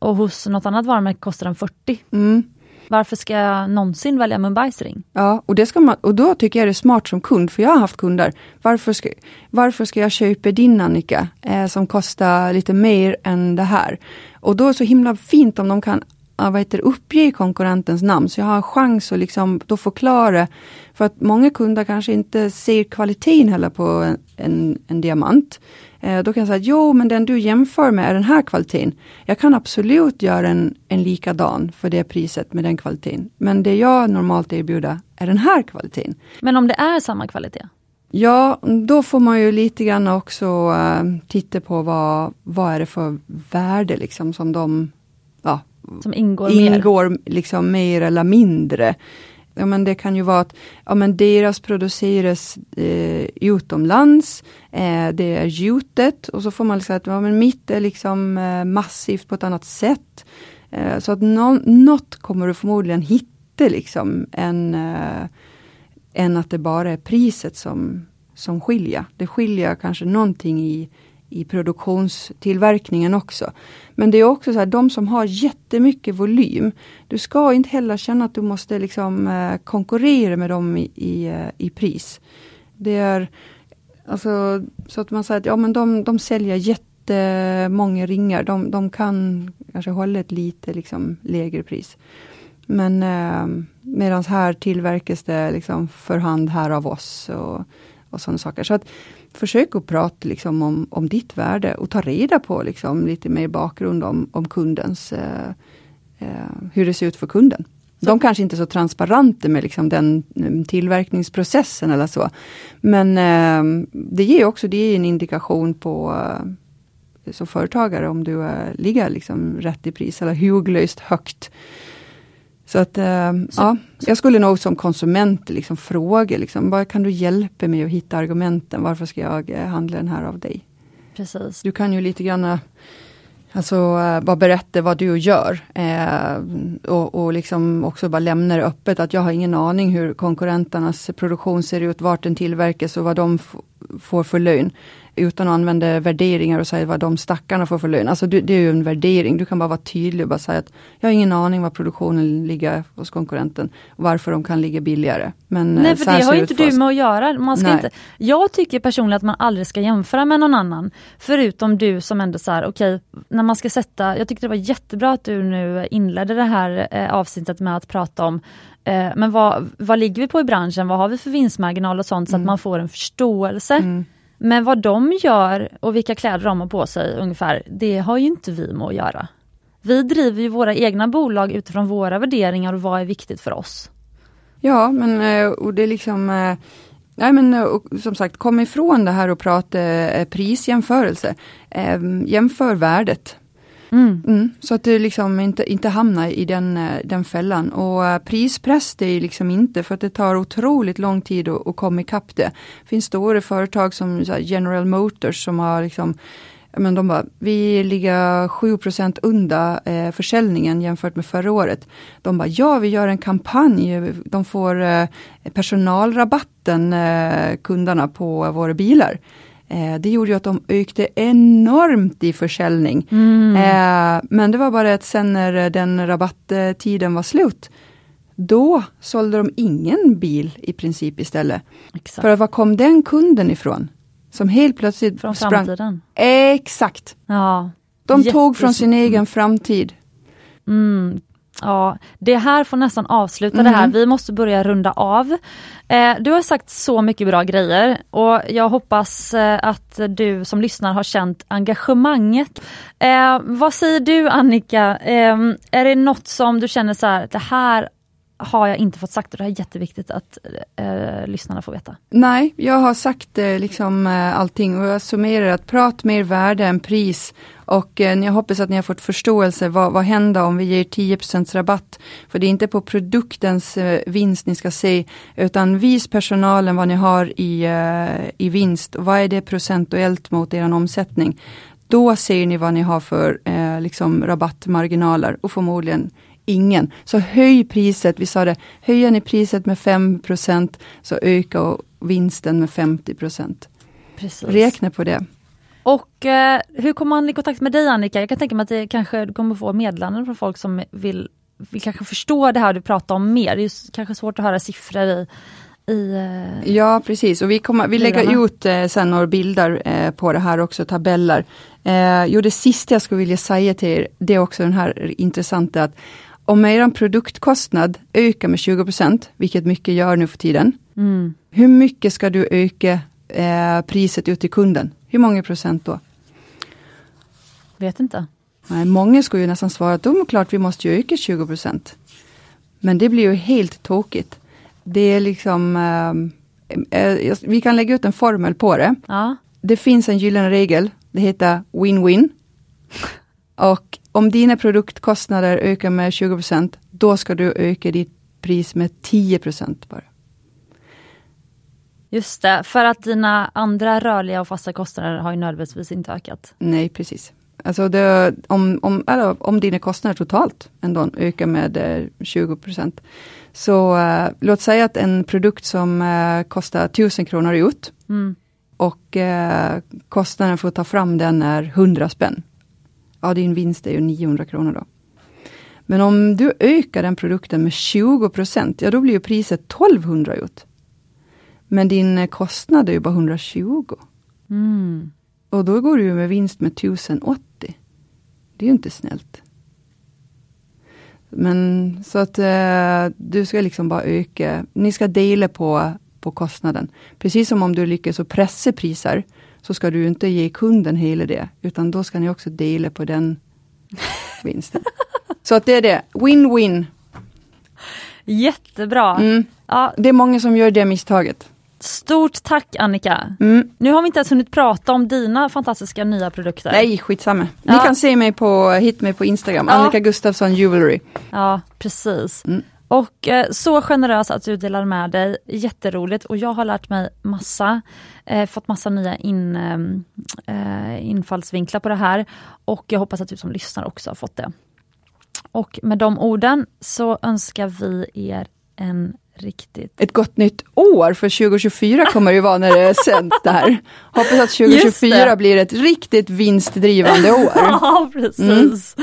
och hos något annat varumärke kostar den 40. mm, Varför ska jag någonsin välja Mumbais ring? ja, och, det ska man, och då tycker jag det är smart som kund, för jag har haft kunder. Varför ska, varför ska jag köpa din Annika, eh, som kostar lite mer än det här? Och då är det så himla fint om de kan ja, vad heter, uppge konkurrentens namn, så jag har en chans att liksom då förklara. För att många kunder kanske inte ser kvaliteten heller på en, en, en diamant. Eh, då kan jag säga, jo men den du jämför med är den här kvaliteten. Jag kan absolut göra en, en likadan för det priset med den kvaliteten. Men det jag normalt erbjuder är den här kvaliteten. Men om det är samma kvalitet? Ja, då får man ju lite grann också eh, titta på vad, vad är det för värde liksom som de ja, Som ingår, mer? ingår liksom mer eller mindre. Ja, men det kan ju vara att ja, men deras produceras eh, utomlands, eh, det är gjutet och så får man liksom att ja, men mitt är liksom eh, massivt på ett annat sätt. Eh, så att no något kommer du förmodligen hitta liksom än, eh, än att det bara är priset som, som skiljer. Det skiljer kanske någonting i, i produktionstillverkningen också. Men det är också så här, de som har jättemycket volym, du ska inte heller känna att du måste liksom eh, konkurrera med dem i, i, eh, i pris. Det är alltså så att man säger att ja, men de, de säljer jättemånga ringar, de, de kan kanske hålla ett lite liksom lägre pris. Men eh, medan här tillverkas det liksom för hand här av oss och, och sådana saker. Så att försök att prata liksom om, om ditt värde och ta reda på liksom lite mer bakgrund om, om kundens, eh, eh, hur det ser ut för kunden. De kanske inte är så transparenta med liksom den mm, tillverkningsprocessen eller så. Men eh, det ger också det är en indikation på eh, som företagare om du eh, ligger liksom rätt i pris eller hugglöst högt. Så att eh, så, ja, jag skulle nog som konsument liksom fråga, liksom, vad kan du hjälpa mig att hitta argumenten? Varför ska jag eh, handla den här av dig? Precis. Du kan ju lite grann Alltså uh, bara berätta vad du gör. Eh, och, och liksom också bara lämna det öppet att jag har ingen aning hur konkurrenternas produktion ser ut, vart den tillverkas och vad de får för lön utan att använda värderingar och säga vad de stackarna får för lön. Alltså det, det är ju en värdering, du kan bara vara tydlig och bara säga att jag har ingen aning var produktionen ligger hos konkurrenten. Varför de kan ligga billigare. Men, Nej för det har ju inte du med att göra. Man ska inte, jag tycker personligen att man aldrig ska jämföra med någon annan. Förutom du som ändå så här, okej, okay, när man ska sätta, jag tyckte det var jättebra att du nu inledde det här eh, avsnittet med att prata om eh, men vad, vad ligger vi på i branschen, vad har vi för vinstmarginal och sånt så mm. att man får en förståelse. Mm. Men vad de gör och vilka kläder de har på sig ungefär, det har ju inte vi med att göra. Vi driver ju våra egna bolag utifrån våra värderingar och vad är viktigt för oss. Ja, men eh, och det är liksom eh, Nej men eh, och, som sagt, kom ifrån det här och prata prisjämförelse. Ehm, jämför värdet. Mm. Mm, så att du liksom inte, inte hamnar i den, eh, den fällan. Och eh, prispress det är liksom inte för att det tar otroligt lång tid att, att komma ikapp det. Det finns stora företag som General Motors som har liksom men de bara, vi ligger 7 under eh, försäljningen jämfört med förra året. De bara, ja vi gör en kampanj, de får eh, personalrabatten, eh, kunderna på våra bilar. Eh, det gjorde ju att de ökade enormt i försäljning. Mm. Eh, men det var bara att sen när den rabatttiden var slut, då sålde de ingen bil i princip istället. Exakt. För var kom den kunden ifrån? Som helt plötsligt Från sprang. framtiden? Exakt! Ja. De tog från sin egen framtid. Mm, Ja, det här får nästan avsluta mm. det här. Mm. Vi måste börja runda av. Eh, du har sagt så mycket bra grejer och jag hoppas eh, att du som lyssnar har känt engagemanget. Eh, vad säger du Annika? Eh, är det något som du känner så här, det här har jag inte fått sagt och det är jätteviktigt att eh, lyssnarna får veta. Nej, jag har sagt eh, liksom eh, allting och jag summerar att prat mer värde än pris och eh, jag hoppas att ni har fått förståelse vad, vad händer om vi ger 10% rabatt. För det är inte på produktens eh, vinst ni ska se utan vis personalen vad ni har i, eh, i vinst vad är det procentuellt mot er omsättning. Då ser ni vad ni har för eh, liksom rabattmarginaler och förmodligen ingen. Så höj priset, vi sa det, höjer ni priset med 5% så ökar vinsten med 50% Precis. Räkna på det. Och eh, hur kommer man i kontakt med dig Annika? Jag kan tänka mig att det kanske du kommer få meddelanden från folk som vill, vill kanske förstå det här du pratar om mer. Det är kanske svårt att höra siffror i, i eh, Ja precis och vi, kommer, vi lägger ut eh, sen några bilder eh, på det här också, tabeller. Eh, jo det sista jag skulle vilja säga till er, det är också den här intressanta att om er produktkostnad ökar med 20% vilket mycket gör nu för tiden. Mm. Hur mycket ska du öka eh, priset ut till kunden? Hur många procent då? Vet inte. Nej, många skulle ju nästan svara att då klart vi måste ju öka 20 procent. Men det blir ju helt tokigt. Det är liksom, eh, eh, vi kan lägga ut en formel på det. Ja. Det finns en gyllene regel, det heter win-win. Och om dina produktkostnader ökar med 20 procent, då ska du öka ditt pris med 10 procent bara. Just det, för att dina andra rörliga och fasta kostnader har ju nödvändigtvis inte ökat. Nej, precis. Alltså det, om, om, eller, om dina kostnader totalt ändå ökar med eh, 20 procent. Så eh, låt säga att en produkt som eh, kostar 1000 kronor ut mm. och eh, kostnaden för att ta fram den är 100 spänn. Ja, din vinst är ju 900 kronor då. Men om du ökar den produkten med 20 procent, ja då blir ju priset 1200 ut. Men din eh, kostnad är ju bara 120. Mm. Och då går du ju med vinst med 1080. Det är ju inte snällt. Men så att eh, du ska liksom bara öka, ni ska dela på, på kostnaden. Precis som om du lyckas att pressa priser, så ska du inte ge kunden hela det, utan då ska ni också dela på den vinsten. så att det är det, win-win. Jättebra. Mm. Ja, Det är många som gör det misstaget. Stort tack Annika. Mm. Nu har vi inte ens hunnit prata om dina fantastiska nya produkter. Nej, skitsamma. Ni Ja. kan se mig på, hit mig på Instagram, Ja. Annika Gustafsson Jewelry. Ja, precis. Mm. Och eh, så generös att du delar med dig. Jätteroligt och jag har lärt mig massa. Eh, fått massa nya in, ehm, eh, infallsvinklar på det här. Och jag hoppas att du som lyssnar också har fått det. Och med de orden så önskar vi er en riktigt Ett gott nytt år, för 2024 kommer det ju vara när det är sänt det här. Hoppas att Just 2024 det. blir ett riktigt vinstdrivande år. Ja, precis.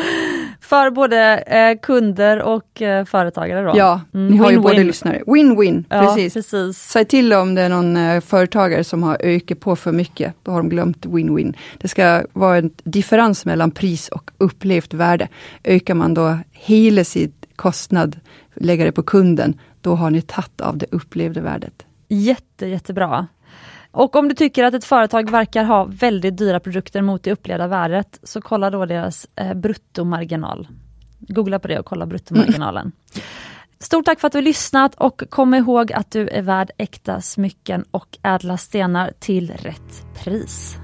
För både eh, kunder och eh, företagare då. Ja, Mm, ni har ju både lyssnare. Win-win, Ja, precis. precis. Säg till om det är någon eh, företagare som har ökat på för mycket. Då har de glömt win-win. Det ska vara en differens mellan pris och upplevt värde. Ökar man då hela sin kostnad, lägger det på kunden, då har ni tagit av det upplevda värdet. Jätte, jättebra. Och om du tycker att ett företag verkar ha väldigt dyra produkter mot det upplevda värdet, så kolla då deras eh, bruttomarginal. Googla på det och kolla bruttomarginalen. Mm. Stort tack för att du har lyssnat och kom ihåg att du är värd äkta smycken och ädla stenar till rätt pris.